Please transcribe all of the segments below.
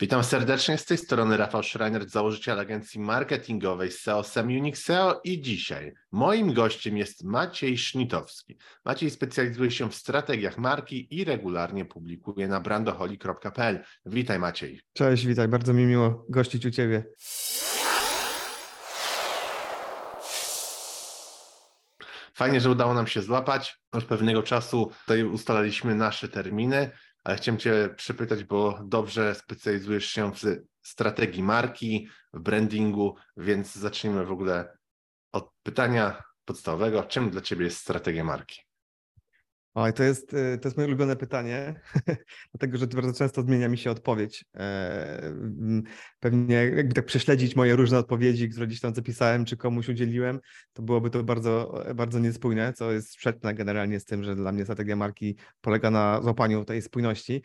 Witam serdecznie z tej strony Rafał Schreiner, założyciel agencji marketingowej SEO Semunic SEO i dzisiaj moim gościem jest Maciej Sznitowski. Maciej specjalizuje się w strategiach marki i regularnie publikuje na brandoholi.pl. Witaj Maciej. Cześć, witaj, bardzo mi miło gościć u Ciebie. Fajnie, że udało nam się złapać. Od pewnego czasu tutaj ustalaliśmy nasze terminy ale chciałem Cię przypytać, bo dobrze specjalizujesz się w strategii marki, w brandingu, więc zacznijmy w ogóle od pytania podstawowego. Czym dla Ciebie jest strategia marki? Oj, to jest, y, to jest moje ulubione pytanie, dlatego że bardzo często zmienia mi się odpowiedź. E, pewnie jakby tak prześledzić moje różne odpowiedzi, które gdzieś tam zapisałem, czy komuś udzieliłem, to byłoby to bardzo, bardzo niespójne, co jest sprzeczne generalnie z tym, że dla mnie strategia marki polega na złapaniu tej spójności.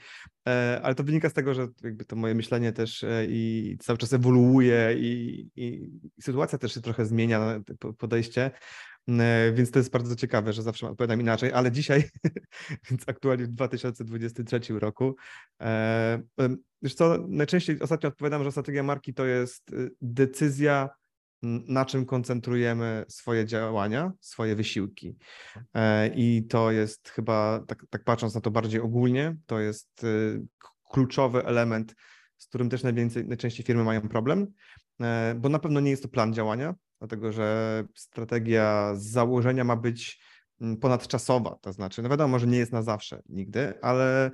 E, ale to wynika z tego, że jakby to moje myślenie też e, i cały czas ewoluuje i, i sytuacja też się trochę zmienia, podejście. E, więc to jest bardzo ciekawe, że zawsze odpowiadam inaczej, ale dzisiaj, więc aktualnie w 2023 roku, e, wiesz co, najczęściej ostatnio odpowiadam, że strategia marki to jest y, decyzja, na czym koncentrujemy swoje działania, swoje wysiłki. E, I to jest chyba, tak, tak patrząc na to bardziej ogólnie, to jest y, kluczowy element, z którym też najwięcej, najczęściej firmy mają problem, bo na pewno nie jest to plan działania, dlatego że strategia z założenia ma być mm, ponadczasowa, to znaczy, no wiadomo, że nie jest na zawsze nigdy, ale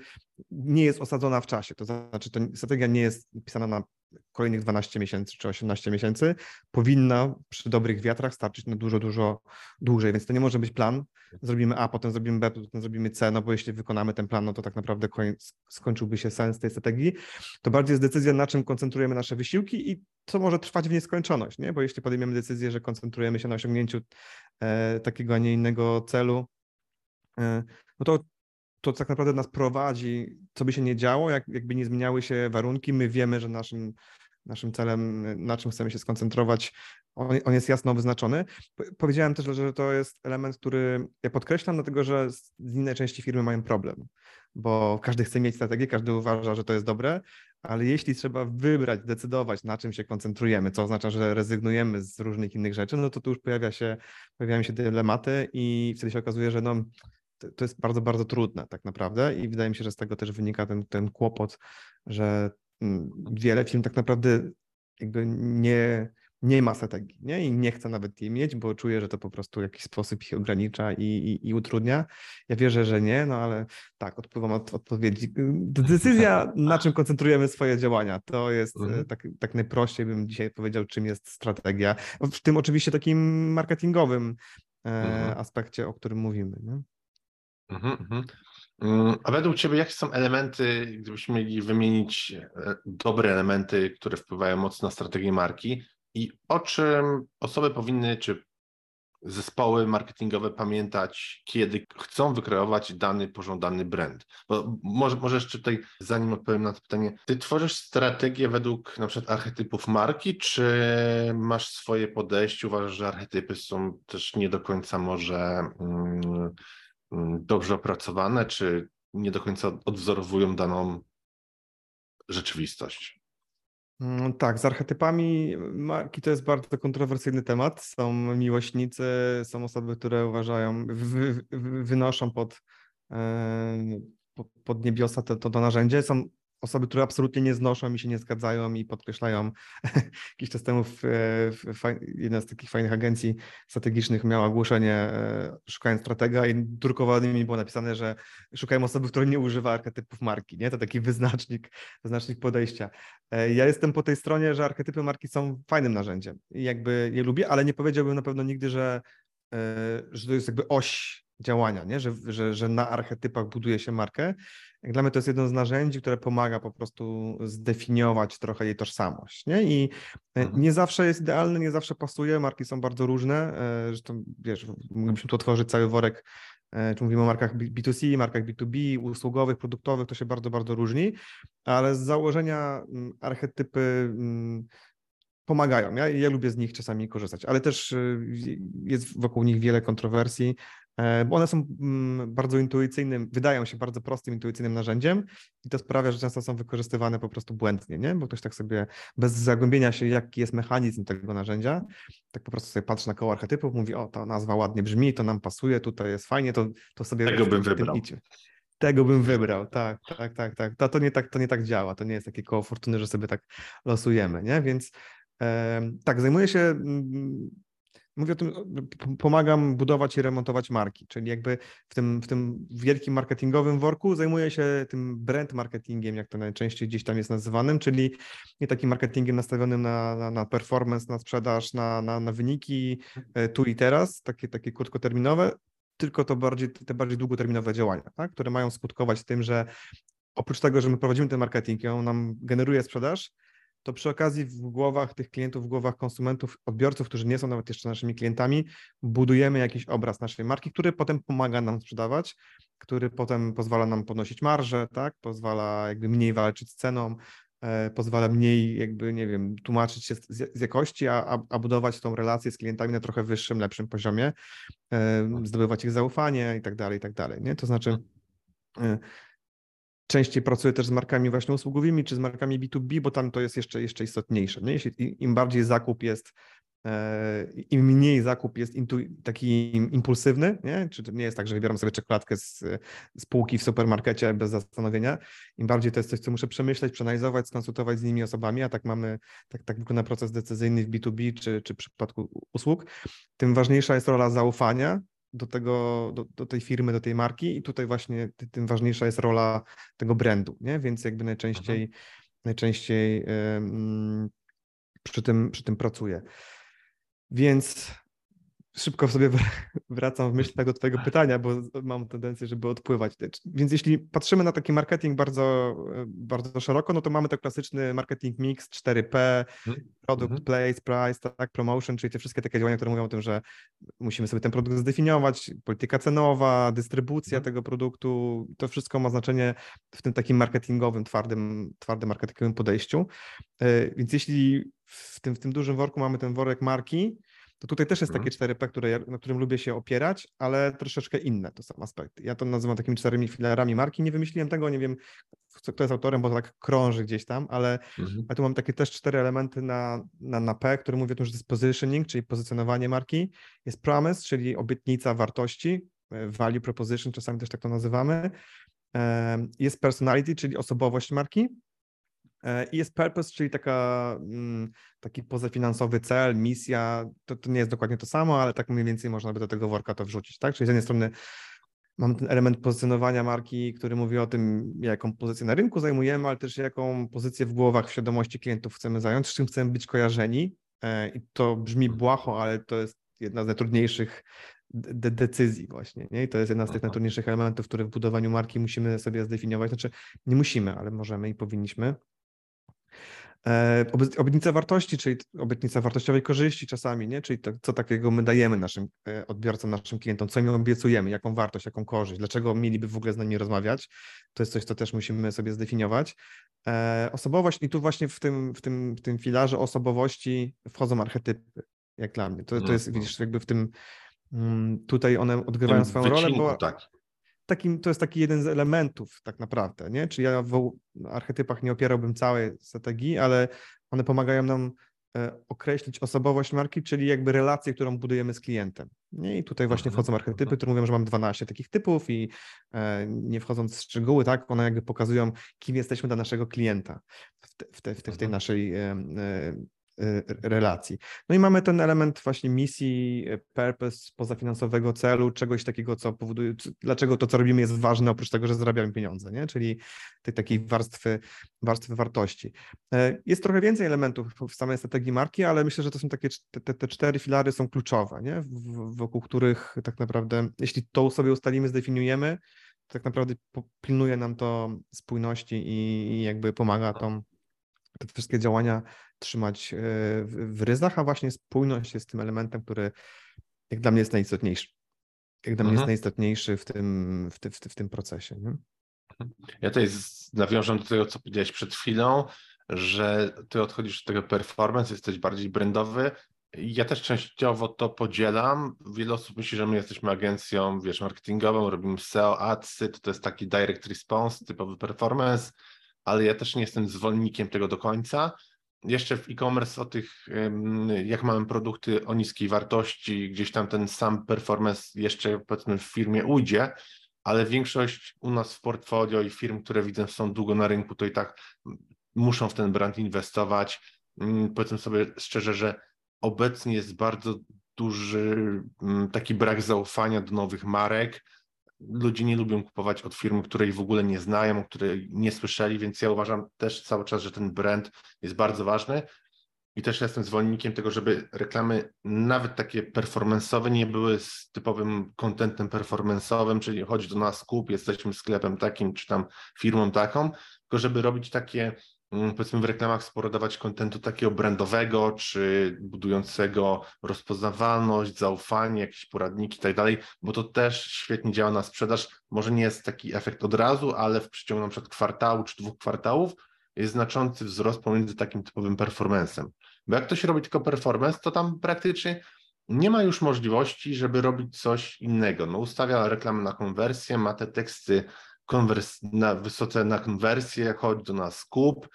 nie jest osadzona w czasie, to znaczy to strategia nie jest pisana na kolejnych 12 miesięcy czy 18 miesięcy, powinna przy dobrych wiatrach starczyć na dużo, dużo dłużej, więc to nie może być plan, zrobimy A, potem zrobimy B, potem zrobimy C, no bo jeśli wykonamy ten plan, no to tak naprawdę skończyłby się sens tej strategii. To bardziej jest decyzja, na czym koncentrujemy nasze wysiłki i co może trwać w nieskończoność, nie? bo jeśli podejmiemy decyzję, że koncentrujemy się na osiągnięciu e, takiego, a nie innego celu, e, no to to tak naprawdę nas prowadzi, co by się nie działo, jak, jakby nie zmieniały się warunki, my wiemy, że naszym, naszym celem, na czym chcemy się skoncentrować, on, on jest jasno wyznaczony. Powiedziałem też, że to jest element, który ja podkreślam, dlatego że z innej części firmy mają problem, bo każdy chce mieć strategię, każdy uważa, że to jest dobre, ale jeśli trzeba wybrać, decydować, na czym się koncentrujemy, co oznacza, że rezygnujemy z różnych innych rzeczy, no to tu już pojawia się, pojawiają się dylematy i wtedy się okazuje, że no, to jest bardzo, bardzo trudne tak naprawdę i wydaje mi się, że z tego też wynika ten, ten kłopot, że mm, wiele firm tak naprawdę jakby nie, nie ma strategii nie? i nie chce nawet jej mieć, bo czuje, że to po prostu w jakiś sposób ich ogranicza i, i, i utrudnia. Ja wierzę, że nie, no ale tak, odpływam od odpowiedzi. Decyzja, na czym koncentrujemy swoje działania, to jest e, mhm. tak, tak najprościej bym dzisiaj powiedział, czym jest strategia. W tym oczywiście takim marketingowym e, mhm. aspekcie, o którym mówimy. Nie? Mhm, mhm. Mm, a według Ciebie, jakie są elementy, gdybyśmy mieli wymienić e, dobre elementy, które wpływają mocno na strategię marki i o czym osoby powinny, czy zespoły marketingowe pamiętać, kiedy chcą wykreować dany pożądany brand? Bo może, może jeszcze tutaj, zanim odpowiem na to pytanie, Ty tworzysz strategię według na przykład archetypów marki, czy masz swoje podejście, uważasz, że archetypy są też nie do końca może... Hmm, Mm, dobrze opracowane, czy nie do końca odwzorowują daną rzeczywistość? Mm, tak, z archetypami marki to jest bardzo kontrowersyjny temat. Są miłośnicy, są osoby, które uważają, wy, wy, wynoszą pod, pod niebiosa to, to, to narzędzie. Są osoby, które absolutnie nie znoszą i się nie zgadzają i podkreślają. Jakiś czas temu w, w, jedna z takich fajnych agencji strategicznych miała ogłoszenie e, szukając stratega i drukowanymi było napisane, że szukają osoby, która nie używa archetypów marki. Nie? To taki wyznacznik, wyznacznik podejścia. E, ja jestem po tej stronie, że archetypy marki są fajnym narzędziem i jakby je lubię, ale nie powiedziałbym na pewno nigdy, że, e, że to jest jakby oś działania, nie? Że, że, że na archetypach buduje się markę. Jak dla mnie to jest jedno z narzędzi, które pomaga po prostu zdefiniować trochę jej tożsamość. Nie? I e, mhm. nie zawsze jest idealny, nie zawsze pasuje. Marki są bardzo różne. E, zresztą wiesz, moglibyśmy tu otworzyć cały worek e, czy mówimy o markach B2C, markach B2B, usługowych, produktowych, to się bardzo, bardzo różni, ale z założenia mm, archetypy mm, pomagają. Ja, ja lubię z nich czasami korzystać, ale też jest wokół nich wiele kontrowersji bo one są mm, bardzo intuicyjnym, wydają się bardzo prostym, intuicyjnym narzędziem i to sprawia, że często są wykorzystywane po prostu błędnie, nie? Bo ktoś tak sobie bez zagłębienia się, jaki jest mechanizm tego narzędzia, tak po prostu sobie patrzy na koło archetypów, mówi, o, ta nazwa ładnie brzmi, to nam pasuje, tutaj jest fajnie, to, to sobie... Tego bym wybrał. Tego bym wybrał, tak, tak, tak, tak. To, to, nie tak. to nie tak działa, to nie jest takie koło fortuny, że sobie tak losujemy, nie? Więc e, tak, zajmuję się mm, mówię o tym, pomagam budować i remontować marki, czyli jakby w tym, w tym wielkim marketingowym worku zajmuję się tym brand marketingiem, jak to najczęściej gdzieś tam jest nazywanym, czyli nie takim marketingiem nastawionym na, na, na performance, na sprzedaż, na, na, na wyniki e, tu i teraz, takie, takie krótkoterminowe, tylko to bardziej, te bardziej długoterminowe działania, tak? które mają skutkować tym, że oprócz tego, że my prowadzimy ten marketing, on nam generuje sprzedaż, to przy okazji w głowach tych klientów, w głowach konsumentów, odbiorców, którzy nie są nawet jeszcze naszymi klientami, budujemy jakiś obraz naszej marki, który potem pomaga nam sprzedawać, który potem pozwala nam podnosić marżę, tak? pozwala jakby mniej walczyć z ceną, e, pozwala mniej jakby, nie wiem, tłumaczyć się z, jakości, a, a, budować tą relację z klientami na trochę wyższym, lepszym poziomie, e, zdobywać ich zaufanie i tak dalej, i tak dalej, nie? To znaczy e, częściej pracuję też z markami właśnie usługowymi, czy z markami B2B, bo tam to jest jeszcze, jeszcze istotniejsze. Nie? Jeśli im bardziej zakup jest, e, im mniej zakup jest taki impulsywny, nie? czy nie jest tak, że wybieram sobie czekoladkę z, z półki w supermarkecie bez zastanowienia, im bardziej to jest coś, co muszę przemyśleć, przeanalizować, skonsultować z innymi osobami, a tak mamy, tak, tak wygląda proces decyzyjny w B2B, czy, czy w przypadku usług, tym ważniejsza jest rola zaufania, do, tego, do, do, tej firmy, do tej marki i tutaj właśnie tym ważniejsza jest rola tego brandu, nie? Więc jakby najczęściej, mhm. najczęściej przy, tym, przy tym pracuję. Więc szybko sobie wracam w myśl tego twojego pytania, bo mam tendencję, żeby odpływać. Więc jeśli patrzymy na taki marketing bardzo, bardzo szeroko, no to mamy ten klasyczny marketing mix 4P, mhm. product, mm -hmm. place, price, tak, promotion, czyli te wszystkie takie działania, które mówią o tym, że musimy sobie ten produkt zdefiniować, polityka cenowa, dystrybucja mm -hmm. tego produktu, to wszystko ma znaczenie w tym takim marketingowym, twardym, twardym marketingowym podejściu. E, więc jeśli w tym, w tym dużym worku mamy ten worek marki, to tutaj też jest takie 4P, mhm. które, na którym lubię się opierać, ale troszeczkę inne to są aspekty. Ja to nazywam takimi czteremi filarami marki. Nie wymyśliłem tego, nie wiem, kto jest autorem, bo to tak krąży gdzieś tam, ale mhm. tu mam takie też cztery elementy na, na, na P, które tym, że to jest positioning, czyli pozycjonowanie marki, jest promise, czyli obietnica wartości, e, value proposition, czasami też tak to nazywamy, jest personality, czyli osobowość marki, E, I jest purpose, czyli taka, mm, taki pozafinansowy cel, misja. To, to, nie jest dokładnie to samo, ale tak mniej więcej można by do tego worka to wrzucić, tak? Czyli z jednej strony mam ten element pozycjonowania marki, który mówi o tym, jaką pozycję na rynku zajmujemy, ale też jaką pozycję w głowach, w świadomości klientów chcemy zająć, z czym chcemy być kojarzeni. E, I to brzmi błaho, ale to jest jedna z najtrudniejszych de decyzji właśnie. Nie? I to jest jedna z tych najtrudniejszych elementów, które w budowaniu marki musimy sobie zdefiniować. Znaczy nie musimy, ale możemy i powinniśmy. E, obietnica wartości, czyli obietnica wartościowej korzyści czasami, nie? czyli to, co takiego my dajemy naszym e, odbiorcom, naszym klientom, co im obiecujemy, jaką wartość, jaką korzyść, dlaczego mieliby w ogóle z nami rozmawiać. To jest coś, co też musimy sobie zdefiniować. E, osobowość i tu właśnie w tym, w tym, w tym filarze osobowości wchodzą archetypy, jak dla mnie. To, to jest, mhm. widzisz, jakby w tym, mm, tutaj one odgrywają swoją rolę, bo... Tak takim, to jest taki jeden z elementów tak naprawdę, nie? Czyli ja w archetypach nie opierałbym całej strategii, ale one pomagają nam e, określić osobowość marki, czyli jakby relację, którą budujemy z klientem. Nie? I tutaj właśnie wchodzą archetypy, które mówią, że mam 12 takich typów i e, nie wchodząc w szczegóły, tak, one jakby pokazują, kim jesteśmy dla naszego klienta w, te, w, te, w tej naszej e, relacji. No i mamy ten element właśnie misji, y, purpose, pozafinansowego celu, czegoś takiego, co powoduje, dlaczego to, co robimy jest ważne, oprócz tego, że zarabiamy pieniądze, nie? czyli tej takiej warstwy, warstwy wartości. E, jest trochę więcej elementów w samej strategii marki, ale myślę, że to są takie, te, te cztery filary są kluczowe, nie? wokół których tak naprawdę, jeśli to sobie ustalimy, zdefiniujemy, tak naprawdę pilnuje nam to spójności i jakby pomaga tą te wszystkie działania trzymać e, w ryzach, a właśnie spójność jest tym elementem, który jak dla mnie jest najistotniejszy. Jak dla mhm. mnie jest mhm. najistotniejszy w tym, w, ty, w, ty, w tym procesie. Nie? Ja tutaj nawiążę do tego, co powiedziałeś przed chwilą, że ty odchodzisz od tego performance, jesteś bardziej brandowy Ja też częściowo to podzielam. Wiele osób myśli, że my jesteśmy agencją, wiesz, marketingową, robimy SEO, adsy, to jest taki direct response, typowy performance, ale ja też nie jestem zwolennikiem tego do końca. Jeszcze w e-commerce o tych, jak mamy produkty o niskiej wartości, gdzieś tam ten sam performance jeszcze powiedzmy w firmie ujdzie, ale większość u nas w portfolio i firm, które widzę są długo na rynku, to i tak muszą w ten brand inwestować. Mm, powiedzmy sobie szczerze, że obecnie jest bardzo duży mm, taki brak zaufania do nowych marek. Ludzie nie lubią kupować od firmy, której w ogóle nie znają, o której nie słyszeli, więc ja uważam też cały czas, że ten brand jest bardzo ważny. I też jestem zwolennikiem tego, żeby reklamy nawet takie performance'owe nie były z typowym kontentem performance'owym, czyli chodź do nas, kup, jesteśmy sklepem takim, czy tam firmą taką, tylko żeby robić takie powiedzmy w reklamach sporo dawać kontentu takiego brandowego, czy budującego rozpoznawalność, zaufanie, jakieś poradniki i tak dalej, bo to też świetnie działa na sprzedaż. Może nie jest taki efekt od razu, ale w przeciągu na przykład kwartału czy dwóch kwartałów jest znaczący wzrost pomiędzy takim typowym performancem. Bo jak ktoś robi tylko performance, to tam praktycznie nie ma już możliwości, żeby robić coś innego. No, ustawia reklamy na konwersję, ma te teksty konwers na, wysoce na konwersję, chodź do nas kup,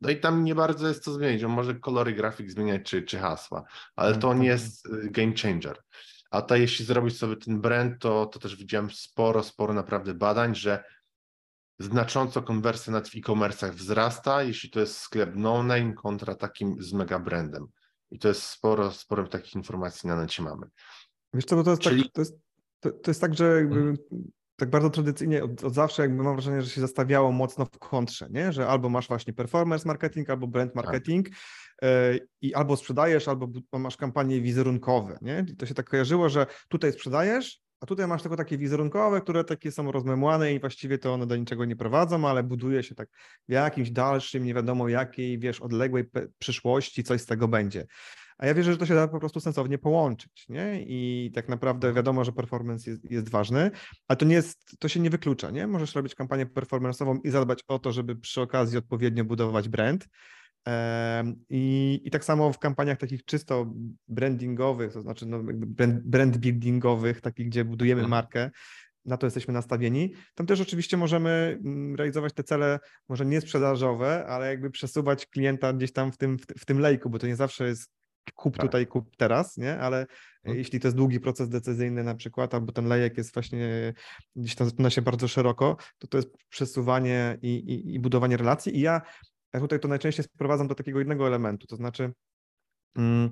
no i tam nie bardzo jest co zmienić. On może kolory grafik zmieniać czy, czy hasła, ale to nie jest y, game changer. A to jeśli zrobić sobie ten brand, to, to też widziałem sporo, sporo naprawdę badań, że znacząco konwersja na e-commerce'ach wzrasta, jeśli to jest sklep no-name kontra takim z mega brandem. I to jest sporo, sporo takich informacji na necie mamy. Wiesz co, bo to jest, tak, Czyli... tak, to jest, to, to jest tak, że jakby tak bardzo tradycyjnie od, od, zawsze jakby mam wrażenie, że się zastawiało mocno w kontrze, nie? że albo masz właśnie performance marketing, albo brand tak. marketing tak. i albo sprzedajesz, albo masz kampanie wizerunkowe. Nie? I to się tak kojarzyło, że tutaj sprzedajesz, a tutaj masz tylko takie wizerunkowe, które takie są rozmemłane i właściwie to one do niczego nie prowadzą, ale buduje się tak w jakimś dalszym, nie wiadomo jakiej, wiesz, odległej przyszłości coś z tego będzie. A ja wierzę, że to się da po prostu sensownie połączyć, nie? I tak naprawdę wiadomo, że performance jest, jest ważny, ale to nie jest, to się nie wyklucza, nie? Możesz robić kampanię performanceową i zadbać o to, żeby przy okazji odpowiednio budować brand. I, I tak samo w kampaniach takich czysto brandingowych, to znaczy no brand, brand buildingowych, takich, gdzie budujemy mhm. markę, na to jesteśmy nastawieni. Tam też oczywiście możemy mm, realizować te cele, może nie sprzedażowe, ale jakby przesuwać klienta gdzieś tam w tym, w, w tym lejku, bo to nie zawsze jest kup tak. tutaj, kup teraz, nie? Ale hmm. jeśli to jest długi proces decyzyjny na przykład, albo ten lejek jest właśnie gdzieś tam zapina się bardzo szeroko, to to jest przesuwanie i, i, i budowanie relacji. I ja, ja tutaj to najczęściej sprowadzam do takiego jednego elementu, to znaczy mm,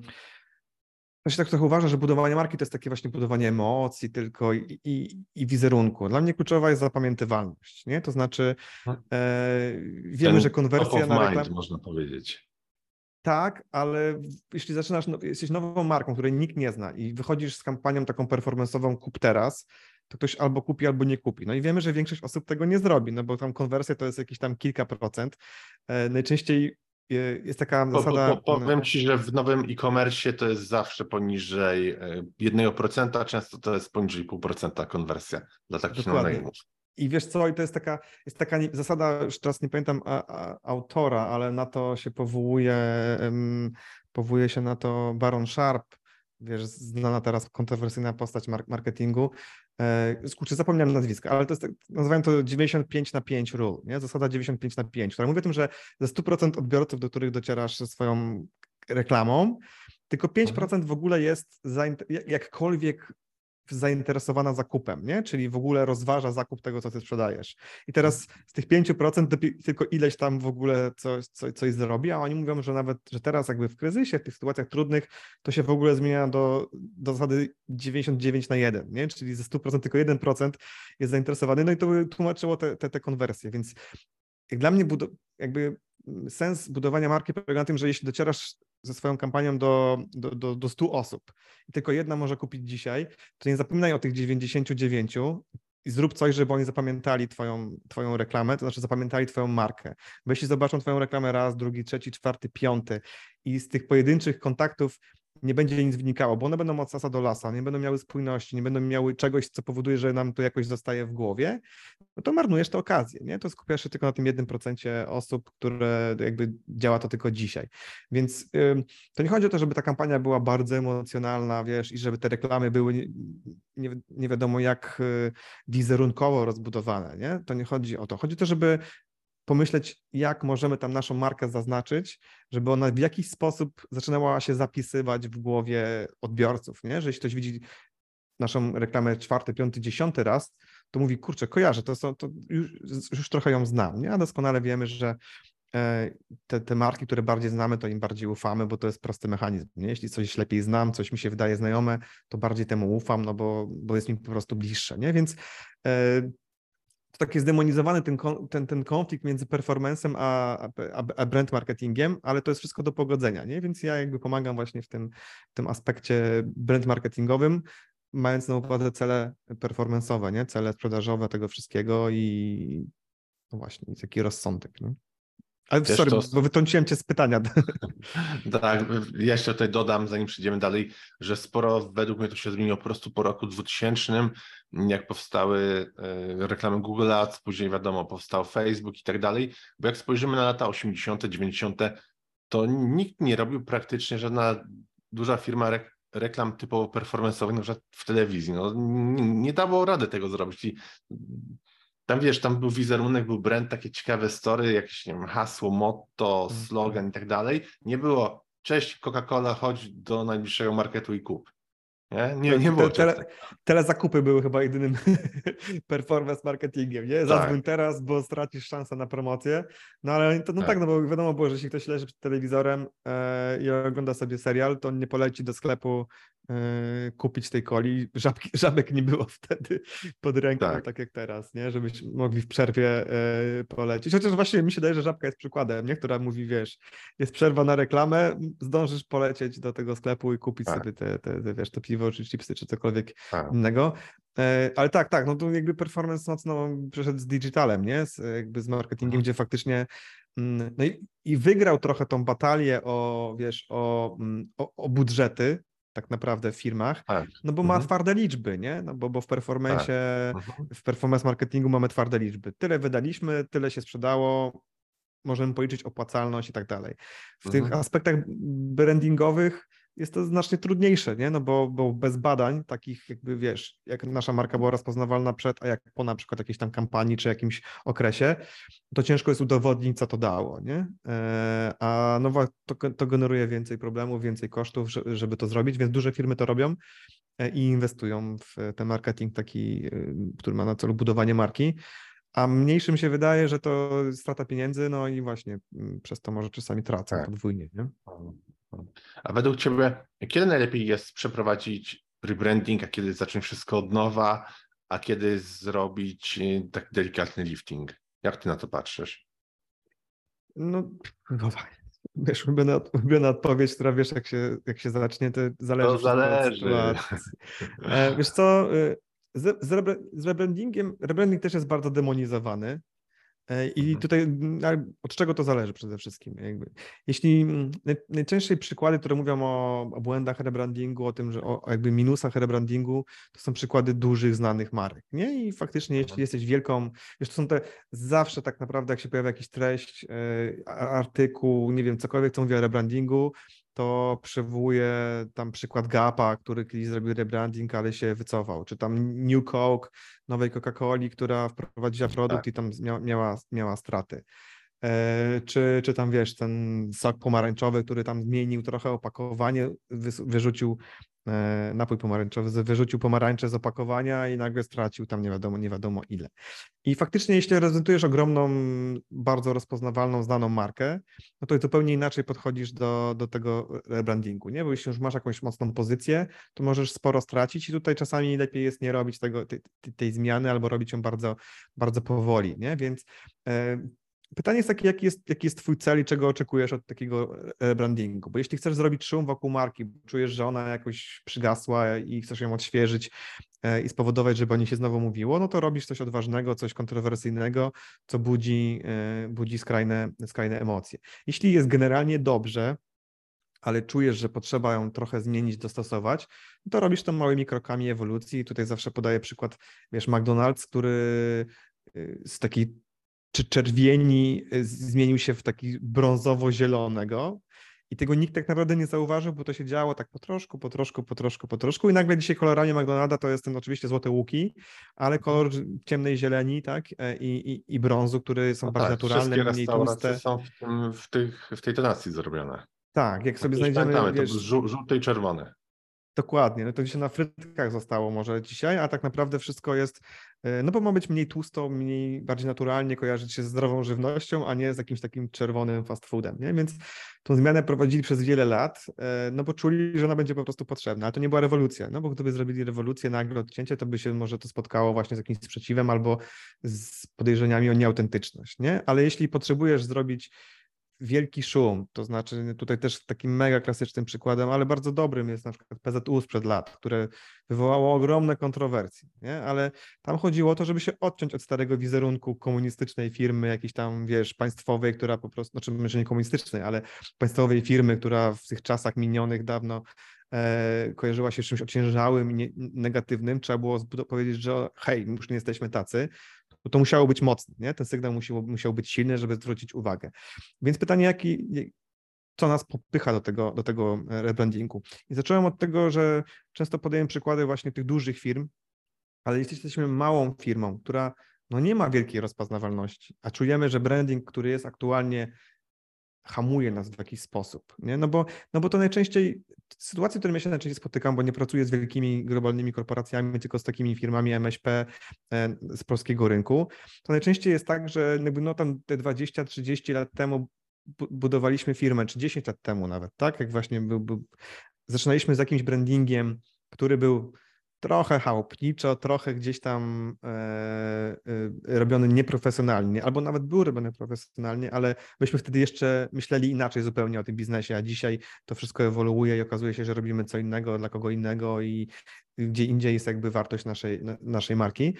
ja się tak trochę uważa, że budowanie marki to jest takie właśnie budowanie emocji tylko i, i, i wizerunku. Dla mnie kluczowa jest zapamiętywalność, nie? To znaczy mhm. e, wiemy, Ten że konwersja na reklamę... można powiedzieć. Tak, ale jeśli zaczynasz, no, jesteś nową marką, której nikt nie zna i wychodzisz z kampanią taką performanceową kup teraz, to ktoś albo kupi, albo nie kupi. No i wiemy, że większość osób tego nie zrobi, no bo tam konwersja to jest jakieś tam kilka procent. E, najczęściej e, jest taka zasada... Po, po, powiem Ci, że w nowym e-commerce to jest zawsze poniżej 1%, e, często to jest poniżej 0,5% konwersja dla takich no i wiesz co, i to jest taka, jest taka zasada, już teraz nie pamiętam a, a, autora, ale na to się powołuje, um, powołuje się na to Baron Sharp, wiesz, znana teraz kontrowersyjna postać marketingu. E, kurczę, zapomniałem nazwiska, ale to jest, tak, nazywają to 95 na 5 rule, nie? zasada 95 na 5, która mówi o tym, że ze 100% odbiorców, do których docierasz swoją reklamą, tylko 5% mhm. w ogóle jest jakkolwiek zainteresowana zakupem, nie? czyli w ogóle rozważa zakup tego, co ty sprzedajesz. I teraz z tych 5% tylko ileś tam w ogóle coś, coś, coś zrobi, a oni mówią, że nawet, że teraz jakby w kryzysie, w tych sytuacjach trudnych, to się w ogóle zmienia do, do zasady 99 na 1, nie? czyli ze 100% tylko 1% jest zainteresowany, no i to by tłumaczyło te, te, te konwersje, więc jak dla mnie jakby sens budowania marki polega na tym, że jeśli docierasz ze swoją kampanią do, do, do, do 100 osób i tylko jedna może kupić dzisiaj, to nie zapominaj o tych 99 i zrób coś, żeby oni zapamiętali twoją, twoją reklamę, to znaczy zapamiętali twoją markę. Bo jeśli zobaczą twoją reklamę raz, drugi, trzeci, czwarty, piąty i z tych pojedynczych kontaktów nie będzie nic wnikało, bo one będą od sasa do lasa, nie będą miały spójności, nie będą miały czegoś, co powoduje, że nam to jakoś zostaje w głowie, no to marnujesz tę okazję, nie? To skupiasz się tylko na tym jednym procencie osób, które jakby działa to tylko dzisiaj. Więc to nie chodzi o to, żeby ta kampania była bardzo emocjonalna, wiesz, i żeby te reklamy były nie, nie, nie wiadomo jak y, wizerunkowo rozbudowane, nie? To nie chodzi o to. Chodzi o to, żeby pomyśleć, jak możemy tam naszą markę zaznaczyć, żeby ona w jakiś sposób zaczynała się zapisywać w głowie odbiorców, nie? Że jeśli ktoś widzi naszą reklamę czwarty, piąty, dziesiąty raz, to mówi, kurczę, kojarzę, to, są, to już, już trochę ją znam, nie? A doskonale wiemy, że e, te, te marki, które bardziej znamy, to im bardziej ufamy, bo to jest prosty mechanizm. Nie? Jeśli coś lepiej znam, coś mi się wydaje znajome, to bardziej temu ufam, no bo, bo jest mi po prostu bliższe. Nie? Więc to taki zdemonizowany ten, ten, ten konflikt między performancem a, a, a brand marketingiem, ale to jest wszystko do pogodzenia, nie? Więc ja jakby pomagam właśnie w tym, w tym aspekcie brand marketingowym, mając na uwadze cele performance'owe, nie? Cele sprzedażowe tego wszystkiego i no właśnie, taki rozsądek, nie? Ale Wiesz, sorry, to... bo wytrąciłem cię z pytania. Tak, jeszcze tutaj dodam, zanim przejdziemy dalej, że sporo według mnie to się zmieniło po prostu po roku 2000, jak powstały e, reklamy Google Ads, później wiadomo, powstał Facebook i tak dalej, bo jak spojrzymy na lata 80., 90., to nikt nie robił praktycznie żadna duża firma reklam typowo performance'owych, na przykład w telewizji. No, nie, nie dało rady tego zrobić. I tam wiesz, tam był wizerunek, był brand, takie ciekawe story, jakieś nie wiem, hasło, motto, mhm. slogan i tak dalej. Nie było cześć Coca-Cola, chodź do najbliższego marketu i kup. Nie, nie, nie było. Te, tele, zakupy były chyba jedynym performance marketingiem, nie? Zadzwoń tak. teraz, bo stracisz szansę na promocję. No ale to, no tak. tak, no bo wiadomo było, że jeśli ktoś leży przed telewizorem e, i ogląda sobie serial, to on nie poleci do sklepu kupić tej coli. Żabki, żabek nie było wtedy pod ręką, tak. tak, jak teraz, nie? Żebyśmy mogli w przerwie e, polecieć. Chociaż właśnie mi się daje, że żabka jest przykładem, nie? która mówi, wiesz, jest przerwa na reklamę, zdążysz polecieć do tego sklepu i kupić tak. sobie te, te, te, wiesz, to piwo, czy chipsy, czy cokolwiek tak. innego. E, ale tak, tak, no to jakby performance mocno przeszedł z digitalem, nie? Z, jakby z marketingiem, mhm. gdzie faktycznie mm, no i, i, wygrał trochę tą batalię o, wiesz, o, mm, o, o budżety, tak naprawdę w firmach, tak. no bo mhm. ma twarde liczby, nie? No bo, bo w performance, tak. mhm. w performance marketingu mamy twarde liczby. Tyle wydaliśmy, tyle się sprzedało, możemy policzyć opłacalność i tak dalej. W mhm. tych aspektach brandingowych jest to znacznie trudniejsze, nie? No bo, bo bez badań takich jakby wiesz, jak nasza marka była rozpoznawalna przed, a jak po na przykład jakiejś tam kampanii czy jakimś okresie, to ciężko jest udowodnić, co to dało, nie? E, a nowa to, to generuje więcej problemów, więcej kosztów, żeby to zrobić, więc duże firmy to robią e, i inwestują w ten marketing taki, y, który ma na celu budowanie marki. A mniejszym się wydaje, że to strata pieniędzy, no i właśnie mm, przez to może czasami tracą tak. podwójnie. Nie? A według Ciebie, kiedy najlepiej jest przeprowadzić rebranding, a kiedy zacząć wszystko od nowa, a kiedy zrobić y, taki delikatny lifting? Jak Ty na to patrzysz? No, no wiesz, ulubiona, ulubiona odpowiedź, która wiesz, jak się, jak się zacznie, to zależy. To zależy. E, wiesz co, y, z, z, rebrandingiem, rebranding też jest bardzo demonizowany. E, I mhm. tutaj od czego to zależy przede wszystkim? Jakby. Jeśli najczęściej przykłady, które mówią o, o błędach rebrandingu, o tym, że o, jakby minusach rebrandingu, to są przykłady dużych, znanych marek. Nie? I faktycznie, jeśli mhm. jesteś wielką, wiesz, to są te zawsze tak naprawdę, jak się pojawia jakiś treść, e, artykuł, nie wiem, cokolwiek, co mówi o rebrandingu, to przywołuje tam przykład Gapa, który kiedyś zrobił rebranding, ale się wycofał, czy tam New Coke, nowej Coca-Coli, która wprowadziła produkt tak. i tam miała, miała straty. E, czy, czy tam wiesz, ten sok pomarańczowy, który tam zmienił trochę opakowanie, wyrzucił napój pomarańczowy, wyrzucił pomarańcze z opakowania i nagle stracił tam nie wiadomo, nie wiadomo ile. I faktycznie, jeśli reprezentujesz ogromną, bardzo rozpoznawalną, znaną markę, no to zupełnie inaczej podchodzisz do, do tego rebrandingu, nie? Bo jeśli już masz jakąś mocną pozycję, to możesz sporo stracić i tutaj czasami lepiej jest nie robić tego, tej, tej zmiany albo robić ją bardzo, bardzo powoli, nie? Więc e, Pytanie jest takie, jaki jest, jaki jest twój cel i czego oczekujesz od takiego brandingu? Bo jeśli chcesz zrobić szum wokół marki, czujesz, że ona jakoś przygasła i chcesz ją odświeżyć e, i spowodować, żeby o niej się znowu mówiło, no to robisz coś odważnego, coś kontrowersyjnego, co budzi, e, budzi skrajne, skrajne emocje. Jeśli jest generalnie dobrze, ale czujesz, że potrzeba ją trochę zmienić, dostosować, to robisz to małymi krokami ewolucji. Tutaj zawsze podaję przykład, wiesz, McDonald's, który y, z takiej czy czerwieni y, zmienił się w taki brązowo-zielonego. I tego nikt tak naprawdę nie zauważył, bo to się działo tak po troszku, po troszku, po troszku, po troszku. I nagle dzisiaj kolorami McDonalda to jest ten oczywiście złote łuki, ale kolor ciemnej zieleni, tak, e, i, i, i brązu, które są no bardziej tak, naturalne, mniej tłuste. są w, tym, w, tych, w tej tonacji zrobione. Tak, jak sobie znajdziemy. Pamiętamy, wiesz, to żół, żółte i czerwone. Dokładnie, no to się na frytkach zostało może dzisiaj, a tak naprawdę wszystko jest, e, no bo ma być mniej tłusto, mniej, bardziej naturalnie kojarzyć się z zdrową żywnością, a nie z jakimś takim czerwonym fast foodem, nie? Więc tą zmianę prowadzili przez wiele lat, e, no bo czuli, że ona będzie po prostu potrzebna, ale to nie była rewolucja, no bo gdyby zrobili rewolucję, nagle odcięcie, to by się może to spotkało właśnie z jakimś sprzeciwem albo z podejrzeniami o nieautentyczność, nie? Ale jeśli potrzebujesz zrobić wielki szum, to znaczy tutaj też takim mega klasycznym przykładem, ale bardzo dobrym jest na przykład PZU sprzed lat, które wywołało ogromne kontrowersje, nie? ale tam chodziło o to, żeby się odciąć od starego wizerunku komunistycznej firmy, jakiejś tam, wiesz, państwowej, która po prostu, znaczy może nie komunistycznej, ale państwowej firmy, która w tych czasach minionych dawno e, kojarzyła się z czymś ociężałym i nie, negatywnym, trzeba było powiedzieć, że hej, już nie jesteśmy tacy, to, musiało być mocne, nie? ten sygnał musiał, musiał być silny, żeby zwrócić uwagę. Więc pytanie, jaki, co nas popycha do tego, do tego rebrandingu. I zacząłem od tego, że często podaję przykłady właśnie tych dużych firm, ale jesteśmy małą firmą, która no nie ma wielkiej rozpoznawalności, a czujemy, że branding, który jest aktualnie hamuje nas w jakiś sposób. Nie? No, bo, no bo to najczęściej, sytuacje, w których ja się najczęściej spotykam, bo nie pracuję z wielkimi globalnymi korporacjami, tylko z takimi firmami MŚP e, z polskiego rynku, to najczęściej jest tak, że jakby no tam te 20-30 lat temu budowaliśmy firmę, czy 10 lat temu nawet, tak? Jak właśnie był, był, zaczynaliśmy z jakimś brandingiem, który był trochę chałupniczo, trochę gdzieś tam e, e, robiony nieprofesjonalnie, albo nawet był robiony profesjonalnie, ale myśmy wtedy jeszcze myśleli inaczej zupełnie o tym biznesie, a dzisiaj to wszystko ewoluuje i okazuje się, że robimy co innego dla kogo innego i gdzie indziej jest jakby wartość naszej, naszej marki.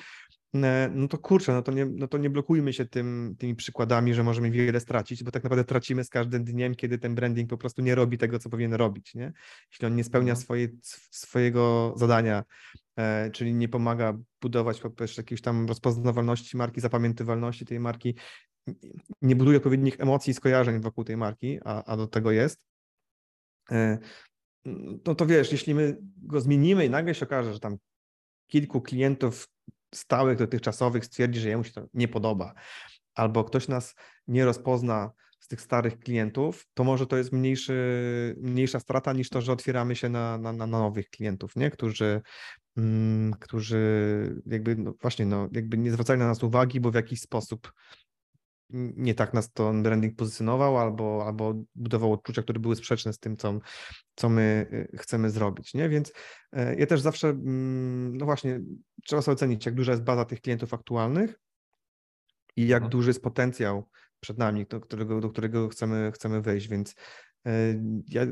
E, no to kurczę, no to nie, no to nie blokujmy się tym, tymi przykładami, że możemy wiele stracić, bo tak naprawdę tracimy z każdym dniem, kiedy ten branding po prostu nie robi tego, co powinien robić, nie? Jeśli on nie spełnia mhm. swoje, swojego zadania, e, czyli nie pomaga budować po prostu jakiejś tam rozpoznawalności marki, zapamiętywalności tej marki, nie buduje odpowiednich emocji i skojarzeń wokół tej marki, a, a do tego jest, e, no to wiesz, jeśli my go zmienimy i nagle się okaże, że tam kilku klientów stałych, dotychczasowych stwierdzi, że jemu się to nie podoba, albo ktoś nas nie rozpozna z tych starych klientów, to może to jest mniejszy, mniejsza strata niż to, że otwieramy się na, na, na nowych klientów, nie? Którzy, mm, którzy jakby no właśnie no, jakby nie zwracali na nas uwagi, bo w jakiś sposób nie tak nas to branding pozycjonował, albo, albo budował odczucia, które były sprzeczne z tym, co, co my y, chcemy zrobić. Nie? Więc e, ja też zawsze, mm, no właśnie, trzeba sobie ocenić, jak duża jest baza tych klientów aktualnych i jak mhm. duży jest potencjał przed nami, do którego, do którego chcemy, chcemy wejść. Więc e, ja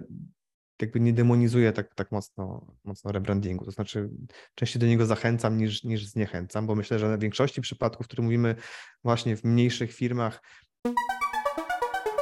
jakby nie demonizuję tak, tak mocno, mocno rebrandingu. To znaczy, częściej do niego zachęcam niż, niż zniechęcam, bo myślę, że w większości przypadków, w których mówimy właśnie w mniejszych firmach,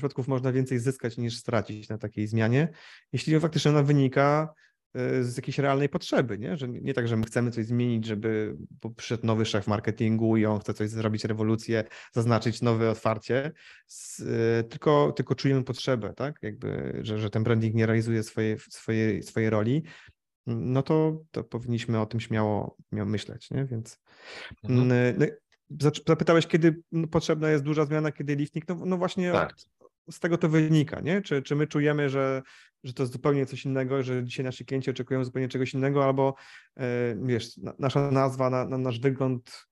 przypadków przypadków można więcej zyskać niż stracić na takiej zmianie, jeśli faktycznie ona wynika e, z jakiejś realnej potrzeby, nie? że nie tak, że my chcemy coś zmienić, żeby przyszedł nowy szef marketingu i on chce coś zrobić, rewolucję, zaznaczyć nowe otwarcie, e, tylko, tylko czujemy potrzebę, tak? Jakby, że, że ten branding nie realizuje swojej, swojej, swojej roli, no to, to powinniśmy o tym śmiało, śmiało myśleć, nie? Więc mhm. no, zapytałeś, kiedy potrzebna jest duża zmiana, kiedy liftnik, no, no właśnie tak z tego to wynika, nie? Czy, czy my czujemy, że, że to jest zupełnie coś innego, że dzisiaj nasi klienci oczekują zupełnie czegoś innego, albo e, wiesz, nasza nazwa, na, na nasz wygląd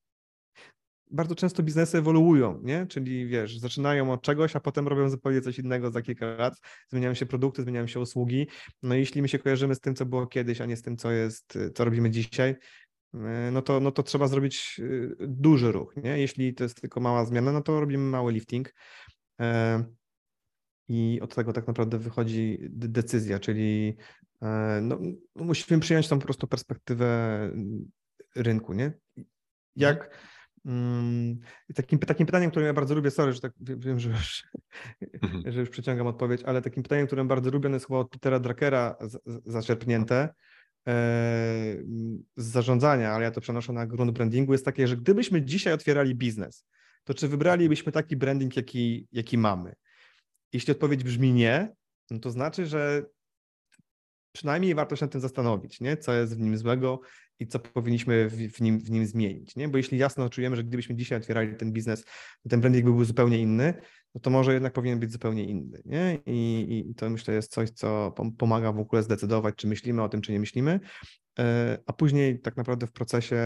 bardzo często biznesy ewoluują, nie? Czyli wiesz, zaczynają od czegoś, a potem robią zupełnie coś innego za kilka lat. Zmieniają się produkty, zmieniają się usługi. No i jeśli my się kojarzymy z tym, co było kiedyś, a nie z tym, co jest, co robimy dzisiaj, e, no to, no to trzeba zrobić e, duży ruch, nie? Jeśli to jest tylko mała zmiana, no to robimy mały lifting. E, I od tego tak naprawdę wychodzi decyzja, czyli no, musimy przyjąć tą po prostu perspektywę rynku, nie? Jak um, takim, takim pytaniem, które ja bardzo lubię, sorry, że tak wiem, że już, mhm. że już przeciągam odpowiedź, ale takim pytaniem, które bardzo lubię, jest chyba od Petera Drakera zaczerpnięte e, z zarządzania, ale ja to przenoszę na grunt brandingu, jest takie, że gdybyśmy dzisiaj otwierali biznes, to czy wybralibyśmy taki branding, jaki, jaki mamy? Jeśli odpowiedź brzmi nie, no to znaczy, że przynajmniej warto się nad tym zastanowić, nie? co jest w nim złego i co powinniśmy w, nim, w nim zmienić. Nie? Bo jeśli jasno czujemy, że gdybyśmy dzisiaj otwierali ten biznes, to ten branding byłby zupełnie inny, no to może jednak powinien być zupełnie inny. Nie? I, I to myślę jest coś, co pomaga w ogóle zdecydować, czy myślimy o tym, czy nie myślimy. E, a później tak naprawdę w procesie,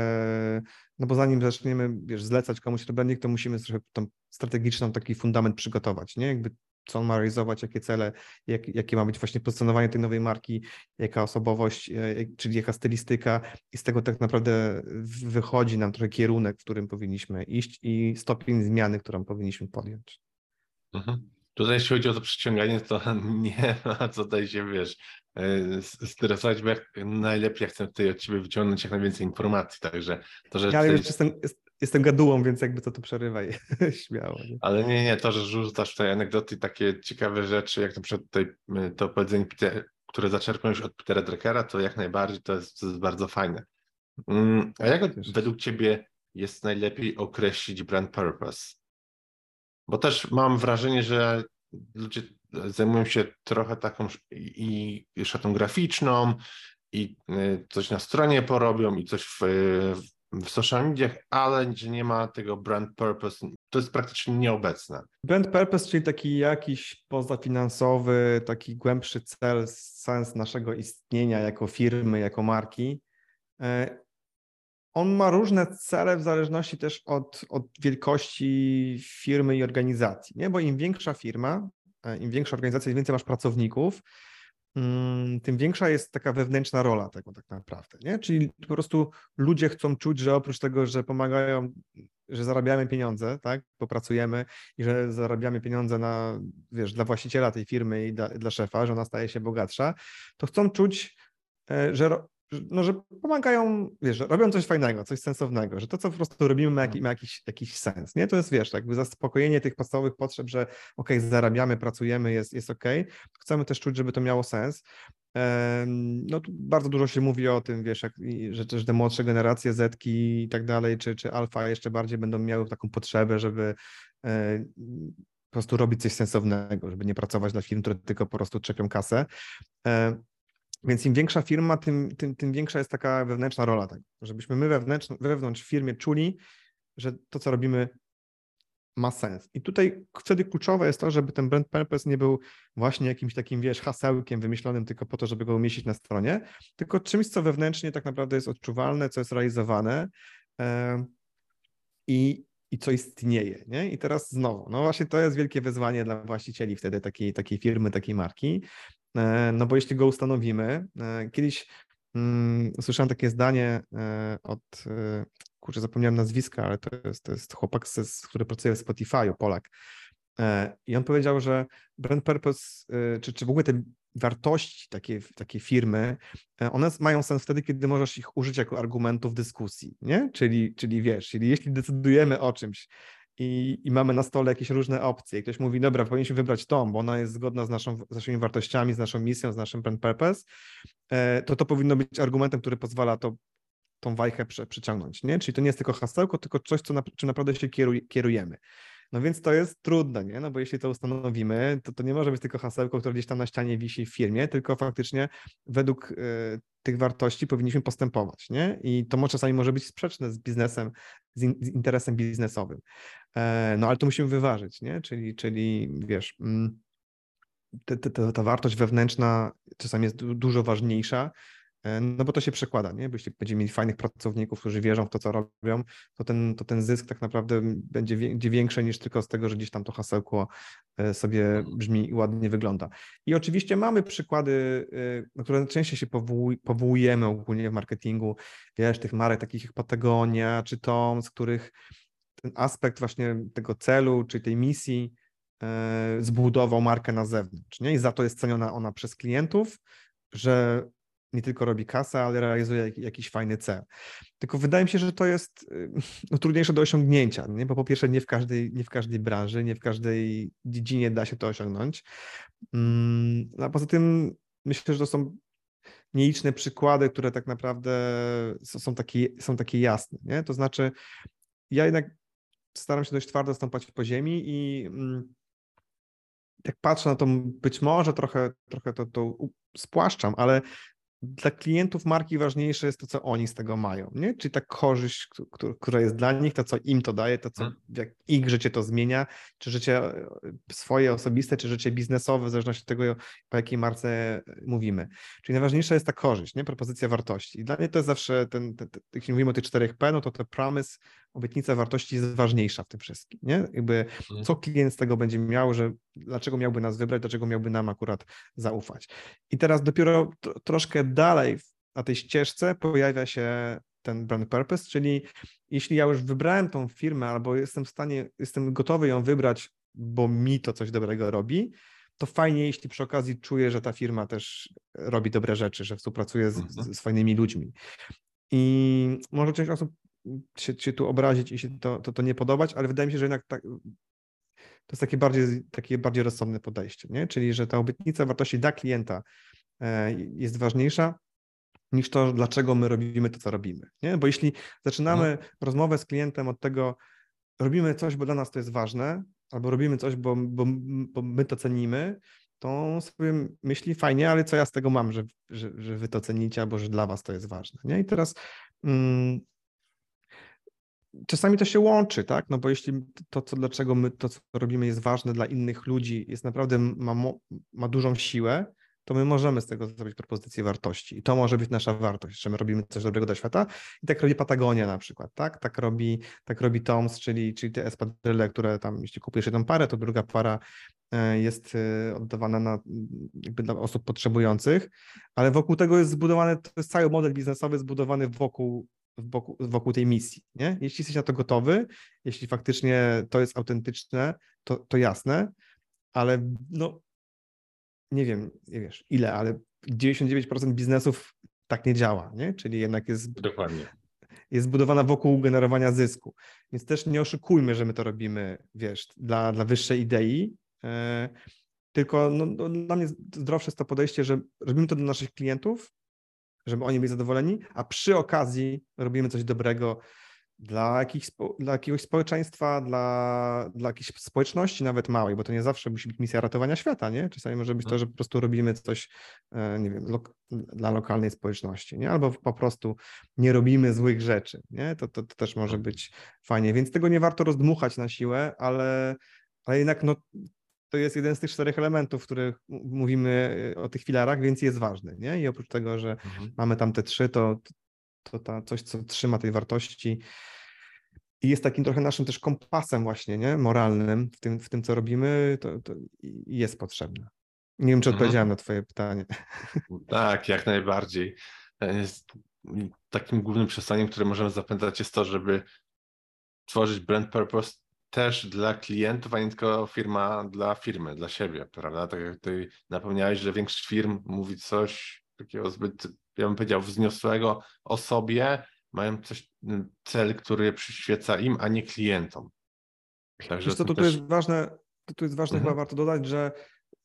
no bo zanim zaczniemy wiesz, zlecać komuś branding, to musimy trochę tą strategiczną taki fundament przygotować, nie? Jakby co on ma realizować, jakie cele, jak, jakie ma być właśnie pozycjonowanie tej nowej marki, jaka osobowość, e, czyli jaka stylistyka i z tego tak naprawdę wychodzi nam trochę kierunek, w którym powinniśmy iść i stopień zmiany, którą powinniśmy podjąć. Mhm. Tutaj jeśli chodzi o to przyciąganie, to nie ma co tutaj się, wiesz, e, stresować, bo jak najlepiej chcę tutaj od Ciebie wyciągnąć jak najwięcej informacji, także to, że... Ja tutaj... już jestem, jestem gadułą, więc jakby to tu przerywaj śmiało. Nie? Ale nie, nie, to, że rzucasz tutaj anegdoty, takie ciekawe rzeczy, jak na przykład tutaj y, to powiedzenie, które zaczerpnąłeś od Petera Druckera, to jak najbardziej to jest, to jest bardzo fajne. Mm, a jak według Ciebie jest najlepiej określić brand purpose? Bo też mam wrażenie, że ludzie zajmują się trochę taką i, i szatą graficzną, i y, coś na stronie porobią, i coś w, w social mediach, ale że nie ma tego brand purpose, to jest praktycznie nieobecne. Brand purpose, czyli taki jakiś pozafinansowy, taki głębszy cel, sens naszego istnienia jako firmy, jako marki. On ma różne cele w zależności też od, od wielkości firmy i organizacji, nie? bo im większa firma, e, im większa organizacja, im więcej masz pracowników, Mm, tym większa jest taka wewnętrzna rola tego tak naprawdę, nie? Czyli po prostu ludzie chcą czuć, że oprócz tego, że pomagają, że zarabiamy pieniądze, tak, bo pracujemy i że zarabiamy pieniądze na, wiesz, dla właściciela tej firmy i dla, dla szefa, że ona staje się bogatsza, to chcą czuć, e, że no, że pomagają, wiesz, że robią coś fajnego, coś sensownego, że to, co po prostu robimy, ma, jaki, ma jakiś, jakiś sens, nie? To jest, wiesz, jakby zaspokojenie tych podstawowych potrzeb, że ok, zarabiamy, pracujemy, jest, jest ok. Chcemy też czuć, żeby to miało sens. No tu bardzo dużo się mówi o tym, wiesz, jak, że też te młodsze generacje Zetki i tak dalej, czy, czy Alfa jeszcze bardziej będą miały taką potrzebę, żeby e, po prostu robić coś sensownego, żeby nie pracować dla firm, które tylko po prostu czepią kasę. E, więc im większa firma, tym, tym, tym większa jest taka wewnętrzna rola tego, żebyśmy my wewnętrz, wewnątrz firmie czuli, że to, co robimy, ma sens. I tutaj wtedy kluczowe jest to, żeby ten brand purpose nie był właśnie jakimś takim, wiesz, hasełkiem wymyślonym tylko po to, żeby go umieścić na stronie, tylko czymś, co wewnętrznie tak naprawdę jest odczuwalne, co jest realizowane i, i co istnieje. Nie? I teraz znowu, no właśnie to jest wielkie wyzwanie dla właścicieli wtedy takiej, takiej firmy, takiej marki, E, no bo jeśli go ustanowimy, e, kiedyś um, usłyszałem takie zdanie e, od, kurczę, zapomniałem nazwiska, ale to jest, to jest chłopak, który pracuje w Spotify'u, Polak. I on powiedział, że brand purpose, czy, czy w ogóle te wartości takiej, takiej firmy, one mają sens wtedy, kiedy możesz ich użyć jako argumentu w dyskusji, nie? Czyli, czyli wiesz, czyli jeśli decydujemy o czymś, i, i mamy na stole jakieś różne opcje. Ktoś mówi, dobra, powinniśmy wybrać tą, bo ona jest zgodna z, naszą, z naszymi wartościami, z naszą misją, z naszym brand purpose, e, to to powinno być argumentem, który pozwala to, tą wajchę przyciągnąć. Nie? Czyli to nie jest tylko hasełko, tylko coś, co na, czym naprawdę się kieruj, kierujemy. No więc to jest trudne, nie? No bo jeśli to ustanowimy, to to nie może być tylko hasełko, które gdzieś tam na ścianie wisi w firmie, tylko faktycznie według y, tych wartości powinniśmy postępować, nie? I to czasami może być sprzeczne z biznesem, z, in, z interesem biznesowym. E, no ale to musimy wyważyć, nie? Czyli, czyli wiesz, mm, ta wartość wewnętrzna czasami jest dużo ważniejsza no bo to się przekłada, nie? Bo jeśli będziemy mieli fajnych pracowników, którzy wierzą w to, co robią, to ten, to ten zysk tak naprawdę będzie, będzie większy niż tylko z tego, że gdzieś tam to hasełko e, sobie brzmi i ładnie wygląda. I oczywiście mamy przykłady, e, na które częściej się powołujemy ogólnie w marketingu, wiesz, tych marek takich jak Patagonia czy Tom, z których ten aspekt właśnie tego celu, czy tej misji zbudował markę na zewnątrz, nie? I za to jest ceniona ona przez klientów, że nie tylko robi kasę, ale realizuje jakiś fajny cel. Tylko wydaje mi się, że to jest y, no, trudniejsze do osiągnięcia, nie? bo po pierwsze nie w, każdej, nie w każdej branży, nie w każdej dziedzinie da się to osiągnąć. Mm, a poza tym myślę, że to są nieliczne przykłady, które tak naprawdę są takie, są takie jasne. Nie? To znaczy, ja jednak staram się dość twardo stąpać po ziemi i mm, jak patrzę na to, być może trochę, trochę to, to spłaszczam, ale dla klientów marki ważniejsze jest to, co oni z tego mają, nie? Czyli ta korzyść, która jest dla nich, to, co im to daje, to, co hmm. jak ich życie to zmienia, czy życie e, swoje osobiste, czy życie biznesowe, w zależności od tego, po jakiej marce mówimy. Czyli najważniejsza jest ta korzyść, nie? Propozycja wartości. I dla mnie to jest zawsze ten, ten, ten jeśli mówimy o tych czterech P, no to te promise, obietnica wartości jest ważniejsza w tym wszystkim, nie? Jakby hmm. co klient z tego będzie miał, że dlaczego miałby nas wybrać, dlaczego miałby nam akurat zaufać. I teraz dopiero troszkę dalej na tej ścieżce pojawia się ten brand purpose, czyli jeśli ja już wybrałem tą firmę albo jestem w stanie, jestem gotowy ją wybrać, bo mi to coś dobrego robi, to fajnie, jeśli przy okazji czuję, że ta firma też robi dobre rzeczy, że współpracuje z, mhm. z fajnymi ludźmi. I może część osób się, się tu obrazić i się to, to, to nie podobać, ale wydaje mi się, że jednak tak, to jest takie bardziej, takie bardziej rozsądne podejście, nie? czyli że ta obietnica wartości dla klienta e, jest ważniejsza niż to, dlaczego my robimy to, co robimy. Nie? Bo jeśli zaczynamy no. rozmowę z klientem od tego, robimy coś, bo dla nas to jest ważne, albo robimy coś, bo, bo, bo my to cenimy, to on sobie myśli fajnie, ale co ja z tego mam, że, że, że wy to cenicie, albo że dla was to jest ważne. Nie? I teraz mm, czasami to się łączy, tak? No bo jeśli to, co, dlaczego my to, co robimy, jest ważne dla innych ludzi, jest naprawdę, ma, ma dużą siłę, to my możemy z tego zrobić propozycję wartości. I to może być nasza wartość, że my robimy coś dobrego dla świata. I tak robi Patagonia na przykład, tak? Tak robi, tak robi Toms, czyli, czyli te espadryle, które tam, jeśli kupujesz jedną parę, to druga para e, jest e, oddawana na, jakby dla osób potrzebujących, ale wokół tego jest zbudowany, to jest cały model biznesowy zbudowany wokół wokół, wokół tej misji. Nie? Jeśli jesteś na to gotowy, jeśli faktycznie to jest autentyczne, to, to jasne, ale no nie wiem, nie wiesz ile, ale 99% biznesów tak nie działa, nie? Czyli jednak jest. Dokładnie. Jest zbudowana wokół generowania zysku. Więc też nie oszukujmy, że my to robimy, wiesz, dla, dla wyższej idei. E, tylko no, no, dla mnie zdrowsze jest to podejście, że robimy to dla naszych klientów, żeby oni byli zadowoleni, a przy okazji robimy coś dobrego dla, jakich, dla jakiegoś społeczeństwa, dla, dla jakiejś społeczności nawet małej, bo to nie zawsze musi być misja ratowania świata, nie? Czasami może być to, że po prostu robimy coś, e, nie wiem, lo, dla lokalnej społeczności, nie? Albo po prostu nie robimy złych rzeczy, nie? To, to, to też może być fajnie, więc tego nie warto rozdmuchać na siłę, ale, ale jednak no, to jest jeden z tych czterech elementów, w których mówimy e, o tych filarach, więc jest ważny, nie? I oprócz tego, że mhm. mamy tam te trzy, to, to ta, coś, co trzyma tej wartości i jest takim trochę naszym też kompasem właśnie, nie? Moralnym w tym, w tym co robimy, to, to jest potrzebne. Nie wiem, czy mhm. odpowiedziałem na twoje pytanie. Tak, jak najbardziej. E, takim głównym przesłaniem, które możemy zapędzać jest to, żeby tworzyć brand purpose też dla klientów, a nie tylko firma dla firmy, dla siebie, prawda? Tak jak ty napomniałeś, że większość firm mówi coś takiego zbyt, ja bym powiedział, wzniosłego o sobie, mają coś, cel, który przyświeca im, a nie klientom. Także Wiesz co, to, też... jest ważne, to, to jest ważne mhm. chyba warto dodać, że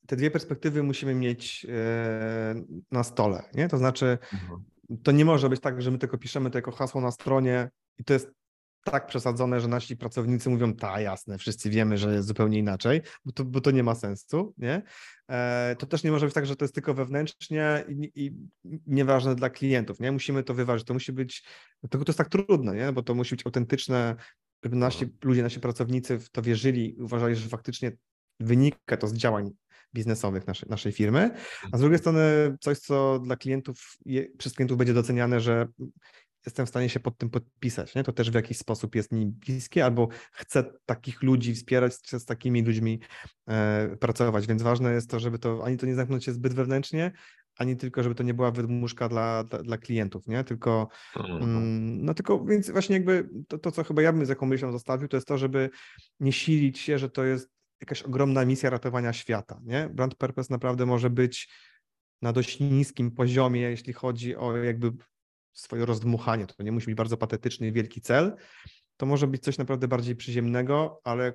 te dwie perspektywy musimy mieć e, na stole, nie? To znaczy, mhm. to nie może być tak, że my tylko piszemy to jako hasło na stronie i to jest tak przesadzone, że nasi pracownicy mówią, ta jasne, wszyscy wiemy, że jest zupełnie inaczej, bo to, bo to nie ma sensu, nie? E, to też nie może być tak, że to jest tylko wewnętrznie i, i nieważne dla klientów, nie? Musimy to wyważyć, to musi być, to, to jest tak trudne, nie? Bo to musi być autentyczne, żeby nasi ludzie, nasi pracownicy w to wierzyli, uważali, że faktycznie wynika to z działań biznesowych naszej, naszej firmy, a z drugiej strony coś, co dla klientów, przez klientów będzie doceniane, że jestem w stanie się pod tym podpisać, nie? to też w jakiś sposób jest mi bliskie, albo chcę takich ludzi wspierać, chcę z takimi ludźmi e, pracować, więc ważne jest to, żeby to ani to nie zamknąć się zbyt wewnętrznie, ani tylko, żeby to nie była wydmuszka dla, dla, dla klientów, nie? Tylko, mhm. mm, no tylko, więc właśnie jakby to, to, co chyba ja bym z jaką myślą zostawił, to jest to, żeby nie silić się, że to jest jakaś ogromna misja ratowania świata, nie? Brand purpose naprawdę może być na dość niskim poziomie, jeśli chodzi o jakby swoje rozdmuchanie. To nie musi być bardzo patetyczny, wielki cel. To może być coś naprawdę bardziej przyziemnego, ale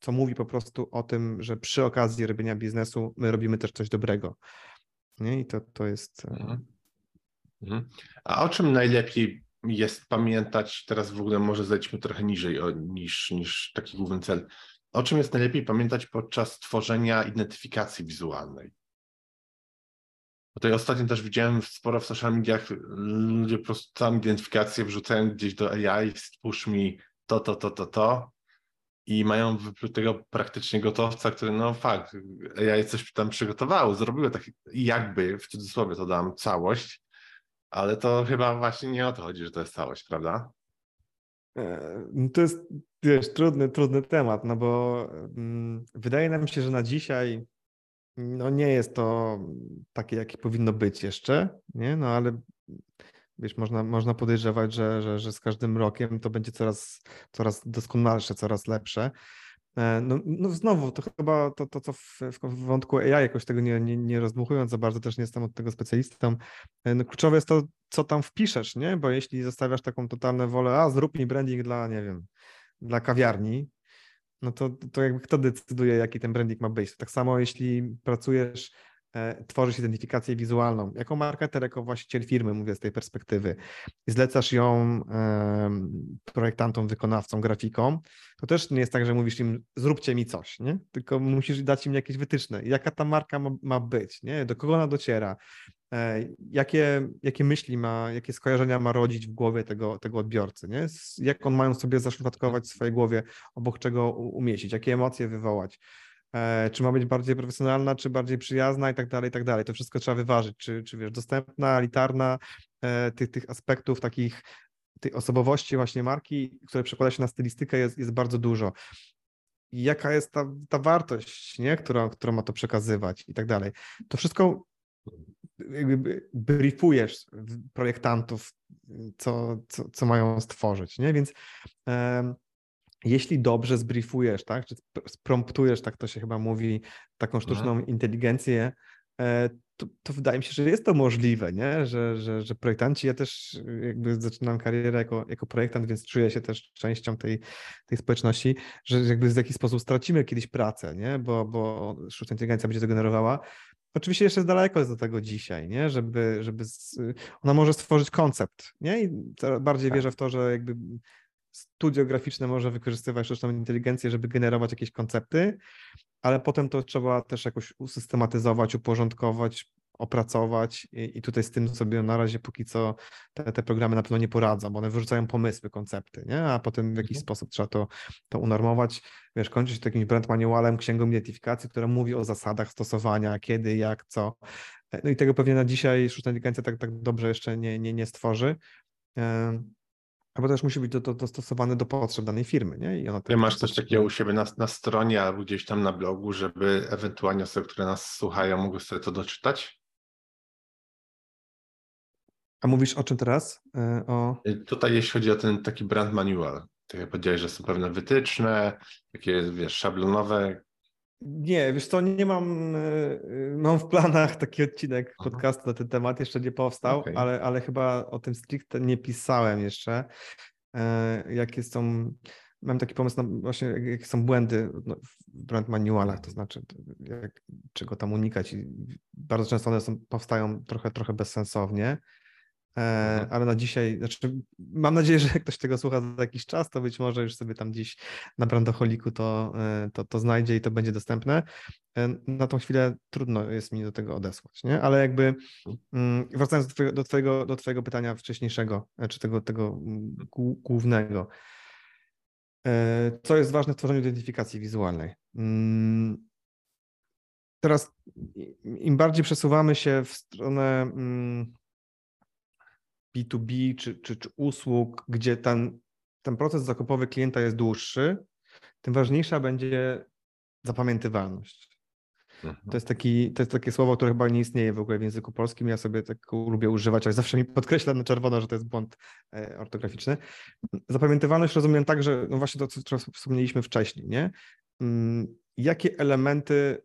co mówi po prostu o tym, że przy okazji robienia biznesu my robimy też coś dobrego. Nie? I to, to jest. E, mhm. Mhm. A o czym najlepiej jest pamiętać, teraz w ogóle może zejdźmy trochę niżej o, niż, niż taki główny cel. O czym jest najlepiej pamiętać podczas tworzenia identyfikacji wizualnej? Tutaj ostatnio też widziałem sporo w social mediach, ludzie po prostu całą identyfikację wrzucają gdzieś do AI, stwórz mi to, to, to, to, to i mają wyplutego praktycznie gotowca, który no fakt, AI coś tam przygotowało, zrobiły tak jakby, w cudzysłowie to dam, całość, ale to chyba właśnie nie o to chodzi, że to jest całość, prawda? E, no to jest, wiesz, trudny, trudny temat, no bo mm, wydaje nam się, że na dzisiaj no nie jest to takie, jakie powinno być jeszcze, nie? No ale wiesz, można, można podejrzewać, że, że, że z każdym rokiem to będzie coraz, coraz doskonalsze, coraz lepsze. E, no, no znowu, to chyba to, to co w, w wątku AI, jakoś tego nie, nie, nie rozdmuchując za bardzo, też nie jestem od tego specjalistą, e, no kluczowe jest to, co tam wpiszesz, nie? Bo jeśli zostawiasz taką totalną wolę, a zrób mi branding dla, nie wiem, dla kawiarni, no to, to jakby kto decyduje, jaki ten branding ma być. Tak samo jeśli pracujesz, e, tworzysz identyfikację wizualną, jako marketer, jako właściciel firmy, mówię z tej perspektywy, zlecasz ją e, projektantom, wykonawcom, grafikom, to też nie jest tak, że mówisz im, zróbcie mi coś, nie? tylko musisz dać im jakieś wytyczne, jaka ta marka ma, ma być, nie? do kogo ona dociera, jakie, jakie myśli ma, jakie skojarzenia ma rodzić w głowie tego, tego odbiorcy, nie? jak on mają sobie zaszufladkować w swojej głowie, obok czego umieścić, jakie emocje wywołać, czy ma być bardziej profesjonalna, czy bardziej przyjazna i tak dalej, i tak dalej. To wszystko trzeba wyważyć, czy, czy wiesz, dostępna, elitarna, e, tych, tych aspektów takich, tej osobowości właśnie marki, które przekłada się na stylistykę jest, jest bardzo dużo. jaka jest ta, ta wartość, nie? Którą, którą ma to przekazywać i tak dalej. To wszystko jakby briefujesz projektantów, co, co, co mają stworzyć, nie? Więc um, jeśli dobrze zbriefujesz, tak, czy spromptujesz, tak to się chyba mówi, taką mhm. sztuczną mhm. inteligencję, e, to, to, wydaje mi się, że jest to możliwe, nie? Że, że, że projektanci, ja też jakby zaczynam karierę jako, jako projektant, więc czuję się też częścią tej, tej społeczności, że jakby w jakiś sposób stracimy kiedyś pracę, nie? Bo, bo sztuczna inteligencja będzie to generowała, Oczywiście jeszcze daleko jest do tego dzisiaj, nie? Żeby, żeby z... ona może stworzyć koncept, nie? I bardziej tak. wierzę w to, że jakby studio graficzne może wykorzystywać sztuczną inteligencję, żeby generować jakieś koncepty, ale potem to trzeba też jakoś usystematyzować, uporządkować, opracować i, i tutaj z tym sobie na razie póki co te, te programy na pewno nie poradzą, bo one wyrzucają pomysły, koncepty, nie? a potem w jakiś mhm. sposób trzeba to, to unormować. Wiesz, kończy się takim brand manualem, księgą identyfikacji, która mówi o zasadach stosowania, kiedy, jak, co. E, no i tego pewnie na dzisiaj sztuczna inteligencja tak, tak dobrze jeszcze nie, nie, nie stworzy. Albo też musi być dostosowane do potrzeb danej firmy. Nie? I ona Ty masz coś takiego u siebie na, na stronie albo gdzieś tam na blogu, żeby ewentualnie osoby, które nas słuchają, mogły sobie to doczytać? A mówisz o czym teraz? E, o... Y, tutaj jeśli chodzi o ten taki brand manual, tak jak powiedziałeś, że są pewne wytyczne, takie wiesz, szablonowe. Nie, wiesz co, nie mam, e, mam w planach taki odcinek podcastu na ten temat, jeszcze nie powstał, okay. ale, ale chyba o tym stricte nie pisałem jeszcze. E, jakie są, mam taki pomysł na właśnie, jakie są błędy no, w brand manualach, to znaczy jak, czego tam unikać i bardzo często one są, powstają trochę, trochę bezsensownie. E, ale na dzisiaj, znaczy mam nadzieję, że jak ktoś tego słucha za jakiś czas, to być może już sobie tam gdzieś na Brandoholiku to, e, to, to znajdzie i to będzie dostępne. E, na tą chwilę trudno jest mi do tego odesłać, nie? Ale jakby mm, wracając do twojego, do twojego, do twojego pytania wcześniejszego, czy tego, tego głównego. Co jest ważne w tworzeniu identyfikacji wizualnej? Mm, teraz im bardziej przesuwamy się w stronę mm, B2B czy, czy, czy usług, gdzie ten, ten proces zakupowy klienta jest dłuższy, tym ważniejsza będzie zapamiętywalność. Mhm. To jest, taki, to jest takie słowo, które chyba nie istnieje w ogóle w języku polskim. Ja sobie tak lubię używać, ale zawsze mi podkreśla na czerwono, że to jest błąd e, ortograficzny. Zapamiętywalność rozumiem tak, że no właśnie to, co wspomnieliśmy wcześniej, nie? Mm, jakie elementy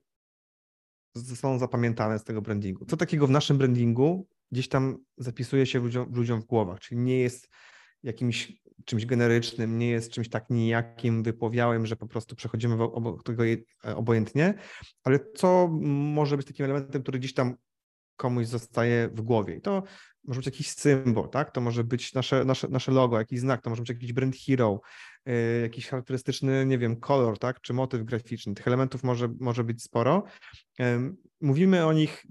zostaną zapamiętane z tego brandingu? Co takiego w naszym brandingu gdzieś tam zapisuje się ludziom, ludziom w głowach, czyli nie jest jakimś czymś generycznym, nie jest czymś tak nijakim, wypowiałem, że po prostu przechodzimy obok tego e, obojętnie, ale co może być takim elementem, który gdzieś tam komuś zostaje w głowie. I to może być jakiś symbol, tak? To może być nasze, nasze, nasze logo, jakiś znak, to może być jakiś brand hero, jakiś charakterystyczny, nie wiem, kolor, tak? Czy motyw graficzny. Tych elementów może, może być sporo. Mówimy o nich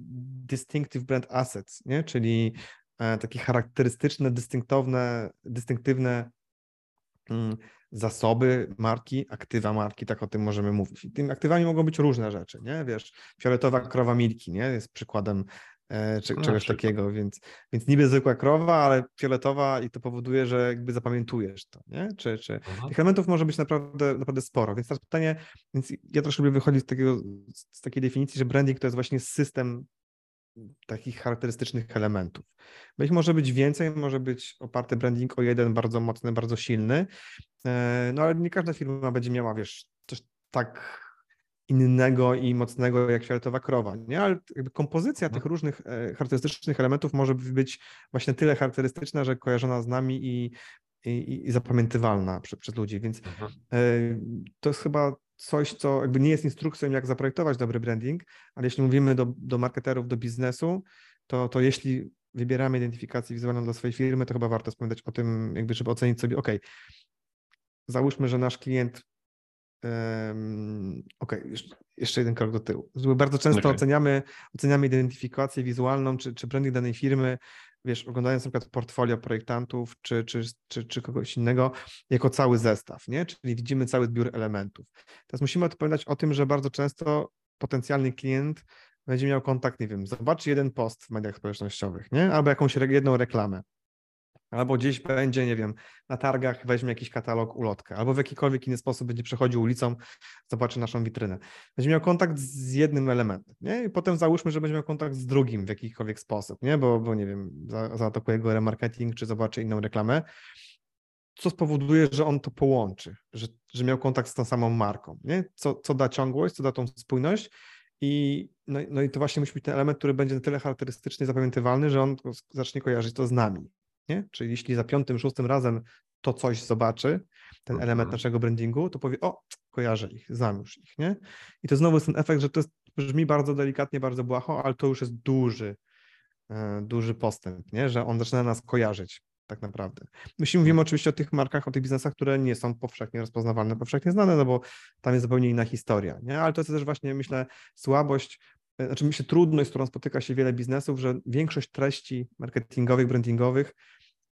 distinctive brand assets, nie? Czyli yy, takie charakterystyczne, dystynktowne, dystynktywne mm, zasoby marki, aktywa marki, tak o tym możemy mówić. I tymi aktywami mogą być różne rzeczy, nie? Wiesz, fioletowa krowa Milki, nie? Jest przykładem E, czy, czegoś takiego, więc, więc niby zwykła krowa, ale fioletowa i to powoduje, że jakby zapamiętujesz to, nie? Czy, czy tych elementów może być naprawdę, naprawdę sporo, więc teraz pytanie, więc ja troszkę lubię wychodzić z, takiego, z takiej definicji, że branding to jest właśnie system takich charakterystycznych elementów. Ich może być więcej, może być oparty branding o jeden bardzo mocny, bardzo silny, e, no ale nie każda firma będzie miała, wiesz, coś tak innego i mocnego jak fioletowa krowa, nie? Ale jakby kompozycja tych różnych e, charakterystycznych elementów może być właśnie tyle charakterystyczna, że kojarzona z nami i, i, i zapamiętywalna przez, przez ludzi, więc mhm. e, to jest chyba coś, co jakby nie jest instrukcją, jak zaprojektować dobry branding, ale jeśli mówimy do, do marketerów, do biznesu, to, to jeśli wybieramy identyfikację wizualną dla swojej firmy, to chyba warto wspominać o tym, jakby, żeby ocenić sobie, ok, załóżmy, że nasz klient Okej, okay, jeszcze jeden krok do tyłu. Bardzo często okay. oceniamy, oceniamy identyfikację wizualną czy, czy branding danej firmy, wiesz, oglądając na przykład portfolio projektantów czy, czy, czy, czy kogoś innego, jako cały zestaw, nie? Czyli widzimy cały zbiór elementów. Teraz musimy odpowiadać o tym, że bardzo często potencjalny klient będzie miał kontakt, nie wiem, zobaczy jeden post w mediach społecznościowych, nie? Albo jakąś jedną reklamę albo gdzieś będzie, nie wiem, na targach weźmie jakiś katalog, ulotkę, albo w jakikolwiek inny sposób będzie przechodził ulicą, zobaczy naszą witrynę. Będzie miał kontakt z jednym elementem, nie? I potem załóżmy, że będzie miał kontakt z drugim w jakikolwiek sposób, nie? Bo, bo nie wiem, za, zaatakuje go remarketing, czy zobaczy inną reklamę, co spowoduje, że on to połączy, że, że miał kontakt z tą samą marką, nie? Co, co da ciągłość, co da tą spójność i no, no i to właśnie musi być ten element, który będzie na tyle charakterystyczny, zapamiętywalny, że on zacznie kojarzyć to z nami, nie? Czyli jeśli za piątym, szóstym razem to coś zobaczy, ten element mhm. naszego brandingu, to powie, o, kojarzę ich, znam już ich, nie? I to znowu jest ten efekt, że to jest, brzmi bardzo delikatnie, bardzo błaho, ale to już jest duży, e, duży postęp, nie? Że on zaczyna nas kojarzyć tak naprawdę. Jeśli mówimy oczywiście o tych markach, o tych biznesach, które nie są powszechnie rozpoznawalne, powszechnie znane, no bo tam jest zupełnie inna historia, nie? Ale to jest też właśnie, myślę, słabość znaczy myślę trudność, z którą spotyka się wiele biznesów, że większość treści marketingowych, brandingowych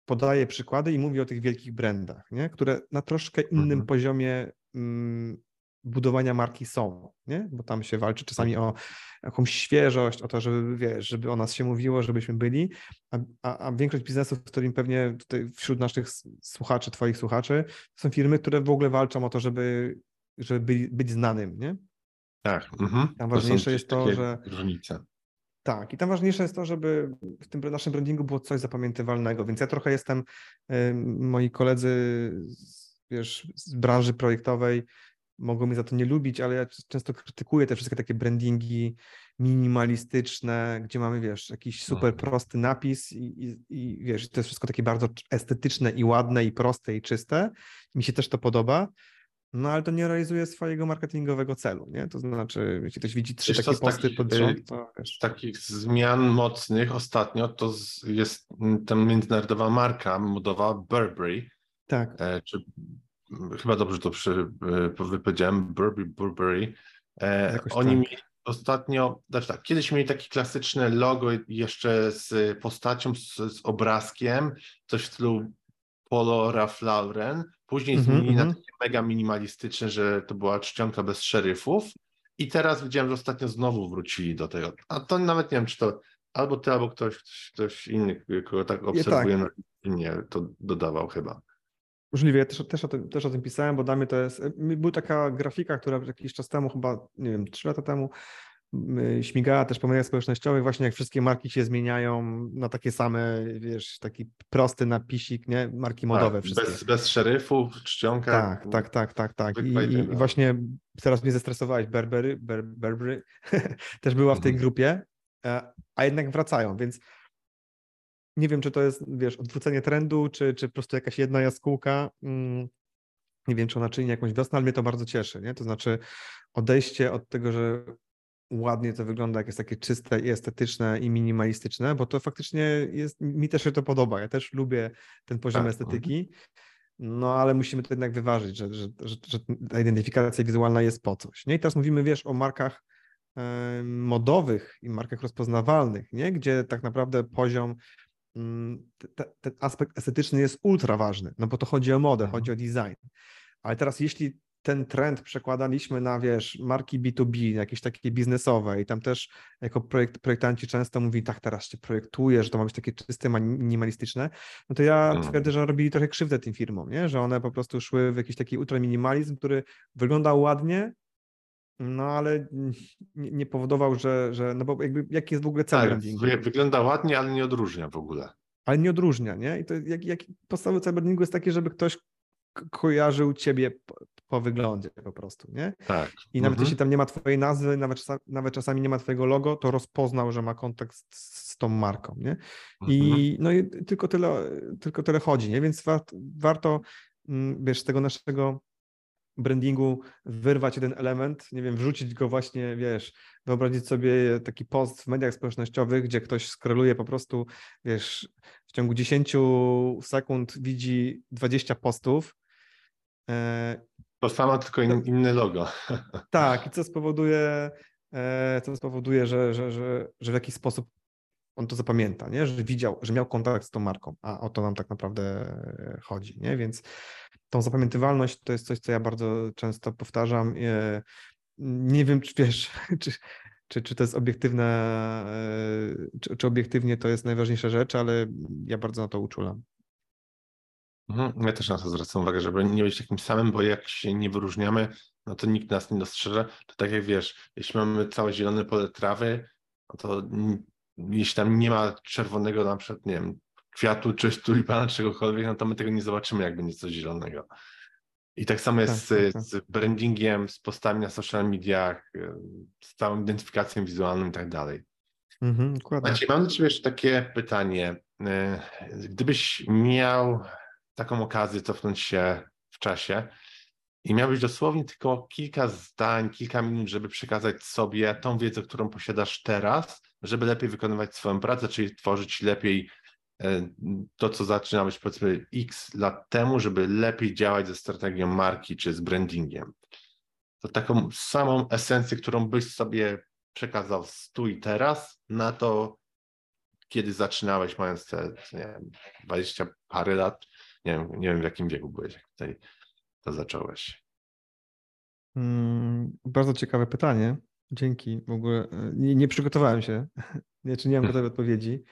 podaje przykłady i mówi o tych wielkich brandach, nie? które na troszkę innym mhm. poziomie mm, budowania marki są, nie? bo tam się walczy czasami o jakąś świeżość, o to, żeby, wiesz, żeby o nas się mówiło, żebyśmy byli, a, a, a większość biznesów, z którym pewnie tutaj wśród naszych słuchaczy, twoich słuchaczy, są firmy, które w ogóle walczą o to, żeby, żeby być znanym, nie? Tak. Mhm. Tam ważniejsze jest to, że. Różnice. Tak, i tam ważniejsze jest to, żeby w tym naszym brandingu było coś zapamiętywalnego. Więc ja trochę jestem, moi koledzy wiesz, z branży projektowej mogą mnie za to nie lubić, ale ja często krytykuję te wszystkie takie brandingi minimalistyczne, gdzie mamy, wiesz, jakiś super mhm. prosty napis i, i, i wiesz, to jest wszystko takie bardzo estetyczne i ładne i proste i czyste. Mi się też to podoba, no ale to nie realizuje swojego marketingowego celu, nie? To znaczy, jeśli ktoś widzi trzy takie posty takich, pod rząd, y, to wiesz. takich zmian mocnych ostatnio to jest ta międzynarodowa marka modowa Burberry. Tak. E, czy chyba dobrze to przy, e, wypowiedziałem, Burberry, Burberry. E, oni tak. mieli ostatnio, znaczy tak, kiedyś mieli takie klasyczne logo jeszcze z postacią, z, z obrazkiem, coś w stylu Polo Ralph Lauren, później mm -hmm, zmienili mm -hmm. na mhm. takie mega minimalistyczne, że to była czcionka bez szeryfów I teraz widziałem, że ostatnio znowu wrócili do tego. A to nawet nie wiem, czy to albo ty, albo ktoś, ktoś inny, kogo tak obserwuję, tak. nie, to dodawał chyba. Możliwe, ja też, też, o tym, też o tym pisałem, bo dla mnie to jest. Była taka grafika, która jakiś czas temu, chyba, nie wiem, trzy lata temu, śmigała też po mediach społecznościowych, właśnie jak wszystkie marki się zmieniają na takie same, wiesz, taki prosty napisik, nie? Marki tak, modowe tak, wszystkie. Bez, bez szeryfów, czcionka. Tak, tak, tak, tak, tak. I, i, I, właśnie teraz mnie zestresowałeś, Berbery, Ber, Berbery też była w tej mhm. grupie, e, a jednak wracają, więc nie wiem, czy to jest, wiesz, odwrócenie trendu, czy, czy po prostu jakaś jedna jaskółka. Mm, nie wiem, czy ona czyni jakąś wiosnę, ale mnie to bardzo cieszy, nie? To znaczy odejście od tego, że ładnie to wygląda, jak jest takie czyste i estetyczne i minimalistyczne, bo to faktycznie jest, mi też się to podoba. Ja też lubię ten poziom tak. estetyki, no ale musimy to jednak wyważyć, że, że, że, że ta identyfikacja wizualna jest po coś. Nie? I teraz mówimy, wiesz, o markach modowych i markach rozpoznawalnych, nie? gdzie tak naprawdę poziom, mm, ten aspekt estetyczny jest ultra ważny, no bo to chodzi o modę, chodzi o design. Ale teraz jeśli ten trend przekładaliśmy na, wiesz, marki B2B, jakieś takie biznesowe i tam też jako projekt, projektanci często mówi, tak, teraz się projektuje, że to ma być takie czyste, minimalistyczne, no to ja mm. twierdzę, że robili trochę krzywdę tym firmom, nie? że one po prostu szły w jakiś taki ultraminimalizm, który wyglądał ładnie, no ale nie, nie, powodował, że, że, no bo jakby jaki jest w ogóle cel tak, brandingu? Wygląda ładnie, ale nie odróżnia w ogóle. Ale nie odróżnia, nie? I to jak, jak podstawowy cel brandingu jest taki, żeby ktoś kojarzył ciebie po wyglądzie po prostu, nie? Tak. I nawet mhm. jeśli tam nie ma twojej nazwy, nawet, nawet czasami nie ma twojego logo, to rozpoznał, że ma kontakt z, z tą marką, nie? I mhm. no i tylko tyle, tylko tyle chodzi, nie? Więc warto, warto mm, wiesz, z tego naszego brandingu wyrwać jeden element, nie wiem, wrzucić go właśnie, wiesz, wyobrazić sobie taki post w mediach społecznościowych, gdzie ktoś skroluje po prostu, wiesz, w ciągu 10 sekund widzi 20 postów, to samo, tylko in, inne logo. Tak, i co spowoduje, e, co spowoduje że, że, że, że w jakiś sposób on to zapamięta, nie? że widział, że miał kontakt z tą marką, a o to nam tak naprawdę chodzi. Nie? Więc tą zapamiętywalność to jest coś, co ja bardzo często powtarzam. E, nie wiem, czy wiesz, czy, czy, czy to jest obiektywne, e, czy, czy obiektywnie to jest najważniejsza rzecz, ale ja bardzo na to uczulam. Mhm, ja też na to zwracam uwagę, żeby nie być takim samym, bo jak się nie wyróżniamy, no to nikt nas nie dostrzeże. To tak jak wiesz, jeśli mamy całe zielone pole trawy, no to jeśli tam nie ma czerwonego na przykład, nie wiem, kwiatu czy tulipana, czegokolwiek, no to my tego nie zobaczymy, jakby nic coś zielonego. I tak samo jest tak, z, tak, tak. z brandingiem, z postami na social mediach, z całą identyfikacją wizualną i tak dalej. Mhm, Maciej, mam do Ciebie jeszcze takie pytanie. E, gdybyś miał taką okazję cofnąć się w czasie i miałbyś dosłownie tylko kilka zdań, kilka minut, żeby przekazać sobie tą wiedzę, którą posiadasz teraz, żeby lepiej wykonywać swoją pracę, czyli tworzyć lepiej e, to, co zaczynałeś powiedzmy x lat temu, żeby lepiej działać ze strategią marki czy z brandingiem. To taką samą esencję, którą byś sobie przekazał tu i teraz na to, kiedy zaczynałeś, mając te nie wiem, 20 parę lat, nie wiem, nie wiem w jakim wieku byłeś, jak tutaj to zacząłeś. Hmm, bardzo ciekawe pytanie. Dzięki. W ogóle e, nie, nie przygotowałem się. Nie, czy nie mam gotowej odpowiedzi.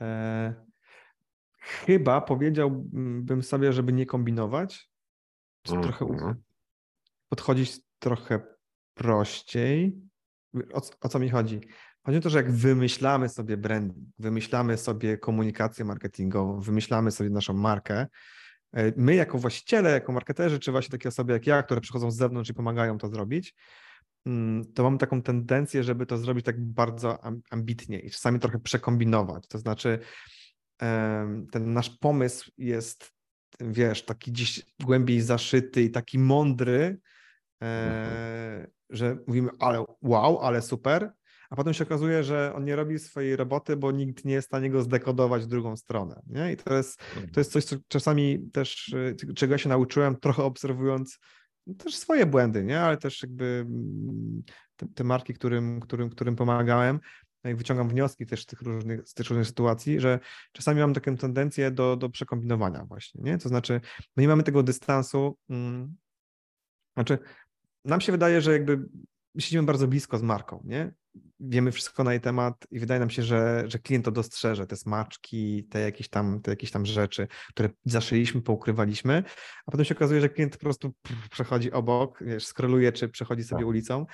E, chyba powiedziałbym sobie, żeby nie kombinować. Czy mm -hmm. trochę podchodzić trochę prościej. O, o co mi chodzi? Chodzi o to, że jak wymyślamy sobie branding, wymyślamy sobie komunikację marketingową, wymyślamy sobie naszą markę, e, my jako właściciele, jako marketerzy, czy właśnie takie osoby jak ja, które przychodzą z zewnątrz i pomagają to zrobić, mm, to mamy taką tendencję, żeby to zrobić tak bardzo ambitnie i czasami trochę przekombinować. To znaczy, ten nasz pomysł jest, wiesz, taki dziś głębiej zaszyty i taki mądry, e, mhm. że mówimy, ale wow, ale super, a potem się okazuje, że on nie robi swojej roboty, bo nikt nie jest w stanie go zdekodować w drugą stronę. Nie? I to jest, to jest coś, co czasami też, y, czego się nauczyłem, trochę obserwując też swoje błędy, nie? ale też jakby mm, te, te marki, którym, którym, którym pomagałem, no i wyciągam wnioski też z tych różnych, z tych różnych sytuacji, że czasami mam taką tendencję do, do przekombinowania właśnie, nie? To znaczy, my nie mamy tego dystansu, hmm, znaczy nam się wydaje, że jakby siedzimy bardzo blisko z marką, nie? Wiemy wszystko na jej temat i wydaje nam się, że, że klient to dostrzeże, te smaczki, te jakieś, tam, te jakieś tam rzeczy, które zaszyliśmy, poukrywaliśmy, a potem się okazuje, że klient po prostu przechodzi obok, wiesz, skroluje, czy przechodzi sobie Tak. ulicą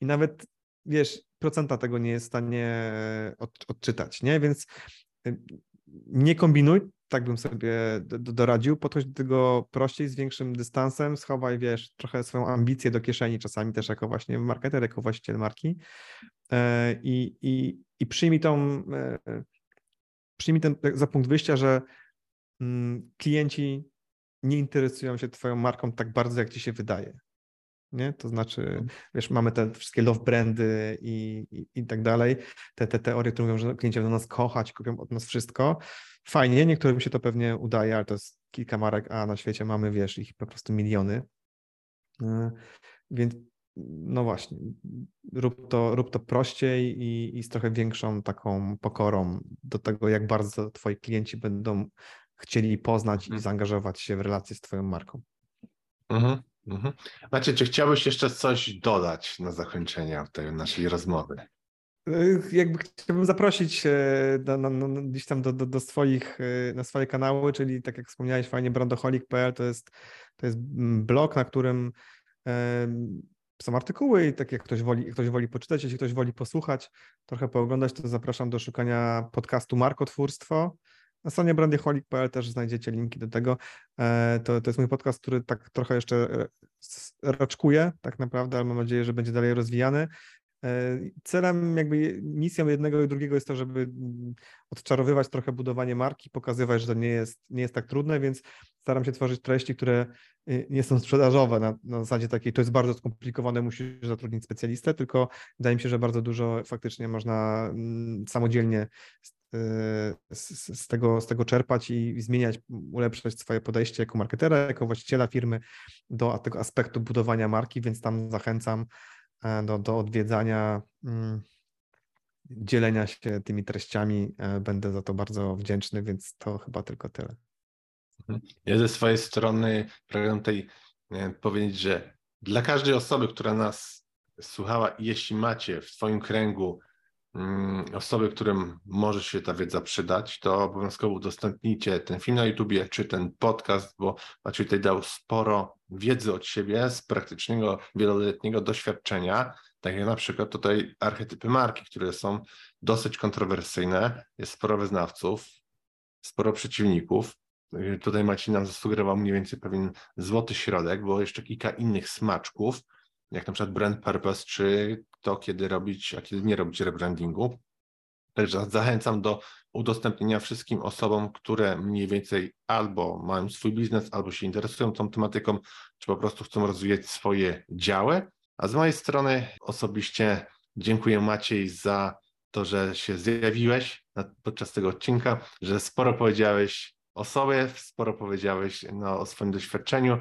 i nawet, wiesz, procenta tego nie jest w stanie od, odczytać, nie? Więc y, nie kombinuj, tak bym sobie do- do- doradził, podchodź do tego prościej, z większym dystansem, schowaj, wiesz, trochę swoją ambicję do kieszeni, czasami też jako właśnie marketer, jako właściciel marki e, i, i, i przyjmij tą, e, przyjmij ten za punkt wyjścia, że mm, klienci nie interesują się twoją marką tak bardzo, jak ci się wydaje. Nie? To znaczy, wiesz, mamy te wszystkie love brandy i, i, i tak dalej, te, te teorie, które mówią, że klienci będą nas kochać, kupią od nas wszystko. Fajnie, niektórym się to pewnie udaje, ale to jest kilka marek, a na świecie mamy, wiesz, ich po prostu miliony. E, Więc no właśnie, rób to, rób to prościej i, i z trochę większą taką pokorą do tego, jak bardzo twoi klienci będą chcieli poznać i Mhm. zaangażować się w relacje z twoją marką. Mhm, mhm. Macie, czy chciałbyś jeszcze coś dodać na zakończenie tej naszej rozmowy? Y, Jakby chciałbym zaprosić e, do, na, na, gdzieś tam do, do, do swoich, e, na swoje kanały, czyli tak jak wspomniałeś fajnie, brandoholic.pl to jest, to jest mm, blog, na którym są artykuły i tak jak ktoś woli, ktoś woli poczytać, jeśli ktoś woli posłuchać, trochę pooglądać, to zapraszam do szukania podcastu Markotwórstwo. Na stronie brandyholic.pl też znajdziecie linki do tego. E, To, to jest mój podcast, który tak trochę jeszcze e, raczkuje tak naprawdę, ale mam nadzieję, że będzie dalej rozwijany. E, Celem, jakby misją jednego i drugiego jest to, żeby mm, odczarowywać trochę budowanie marki, pokazywać, że to nie jest, nie jest tak trudne, więc staram się tworzyć treści, które y, nie są sprzedażowe na, na zasadzie takiej, to jest bardzo skomplikowane, musisz zatrudnić specjalistę, tylko wydaje mi się, że bardzo dużo faktycznie można mm, samodzielnie z, y, z, tego, z tego czerpać i zmieniać, ulepszać swoje podejście jako marketera, jako właściciela firmy do tego aspektu budowania marki, więc tam zachęcam do, do odwiedzania, mm, dzielenia się tymi treściami. e, Będę za to bardzo wdzięczny, więc to chyba tylko tyle. Ja ze swojej strony pragnę tutaj e, powiedzieć, że dla każdej osoby, która nas słuchała, jeśli macie w swoim kręgu osoby, którym może się ta wiedza przydać, to obowiązkowo udostępnijcie ten film na YouTubie czy ten podcast, bo Maciej tutaj dał sporo wiedzy od siebie z praktycznego, wieloletniego doświadczenia, tak jak na przykład tutaj archetypy marki, które są dosyć kontrowersyjne, jest sporo wyznawców, sporo przeciwników, Tutaj Maciej nam zasugerował mniej więcej pewien złoty środek, było jeszcze kilka innych smaczków, jak na przykład brand purpose, czy to, kiedy robić, a kiedy nie robić rebrandingu. Także zachęcam do udostępnienia wszystkim osobom, które mniej więcej albo mają swój biznes, albo się interesują tą tematyką, czy po prostu chcą rozwijać swoje działy. A z mojej strony osobiście dziękuję Maciej za to, że się zjawiłeś podczas tego odcinka, że sporo powiedziałeś o sobie, sporo powiedziałeś no, o swoim doświadczeniu.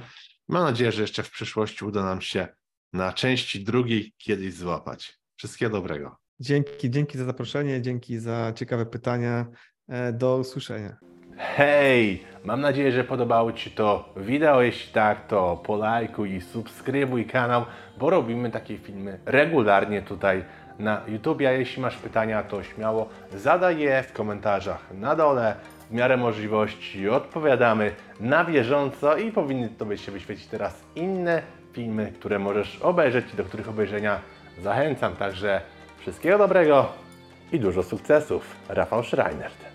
Mam nadzieję, że jeszcze w przyszłości uda nam się na części drugiej kiedyś złapać. Wszystkiego dobrego. Dzięki, dzięki za zaproszenie, dzięki za ciekawe pytania. E, Do usłyszenia. Hej! Mam nadzieję, że podobało Ci to wideo. Jeśli tak, to polajkuj i subskrybuj kanał, bo robimy takie filmy regularnie tutaj na YouTube. A jeśli masz pytania, to śmiało zadaj je w komentarzach na dole. W miarę możliwości odpowiadamy na bieżąco i powinny Tobie się wyświecić teraz inne filmy, które możesz obejrzeć i do których obejrzenia zachęcam. Także wszystkiego dobrego i dużo sukcesów. Rafał Schreinert.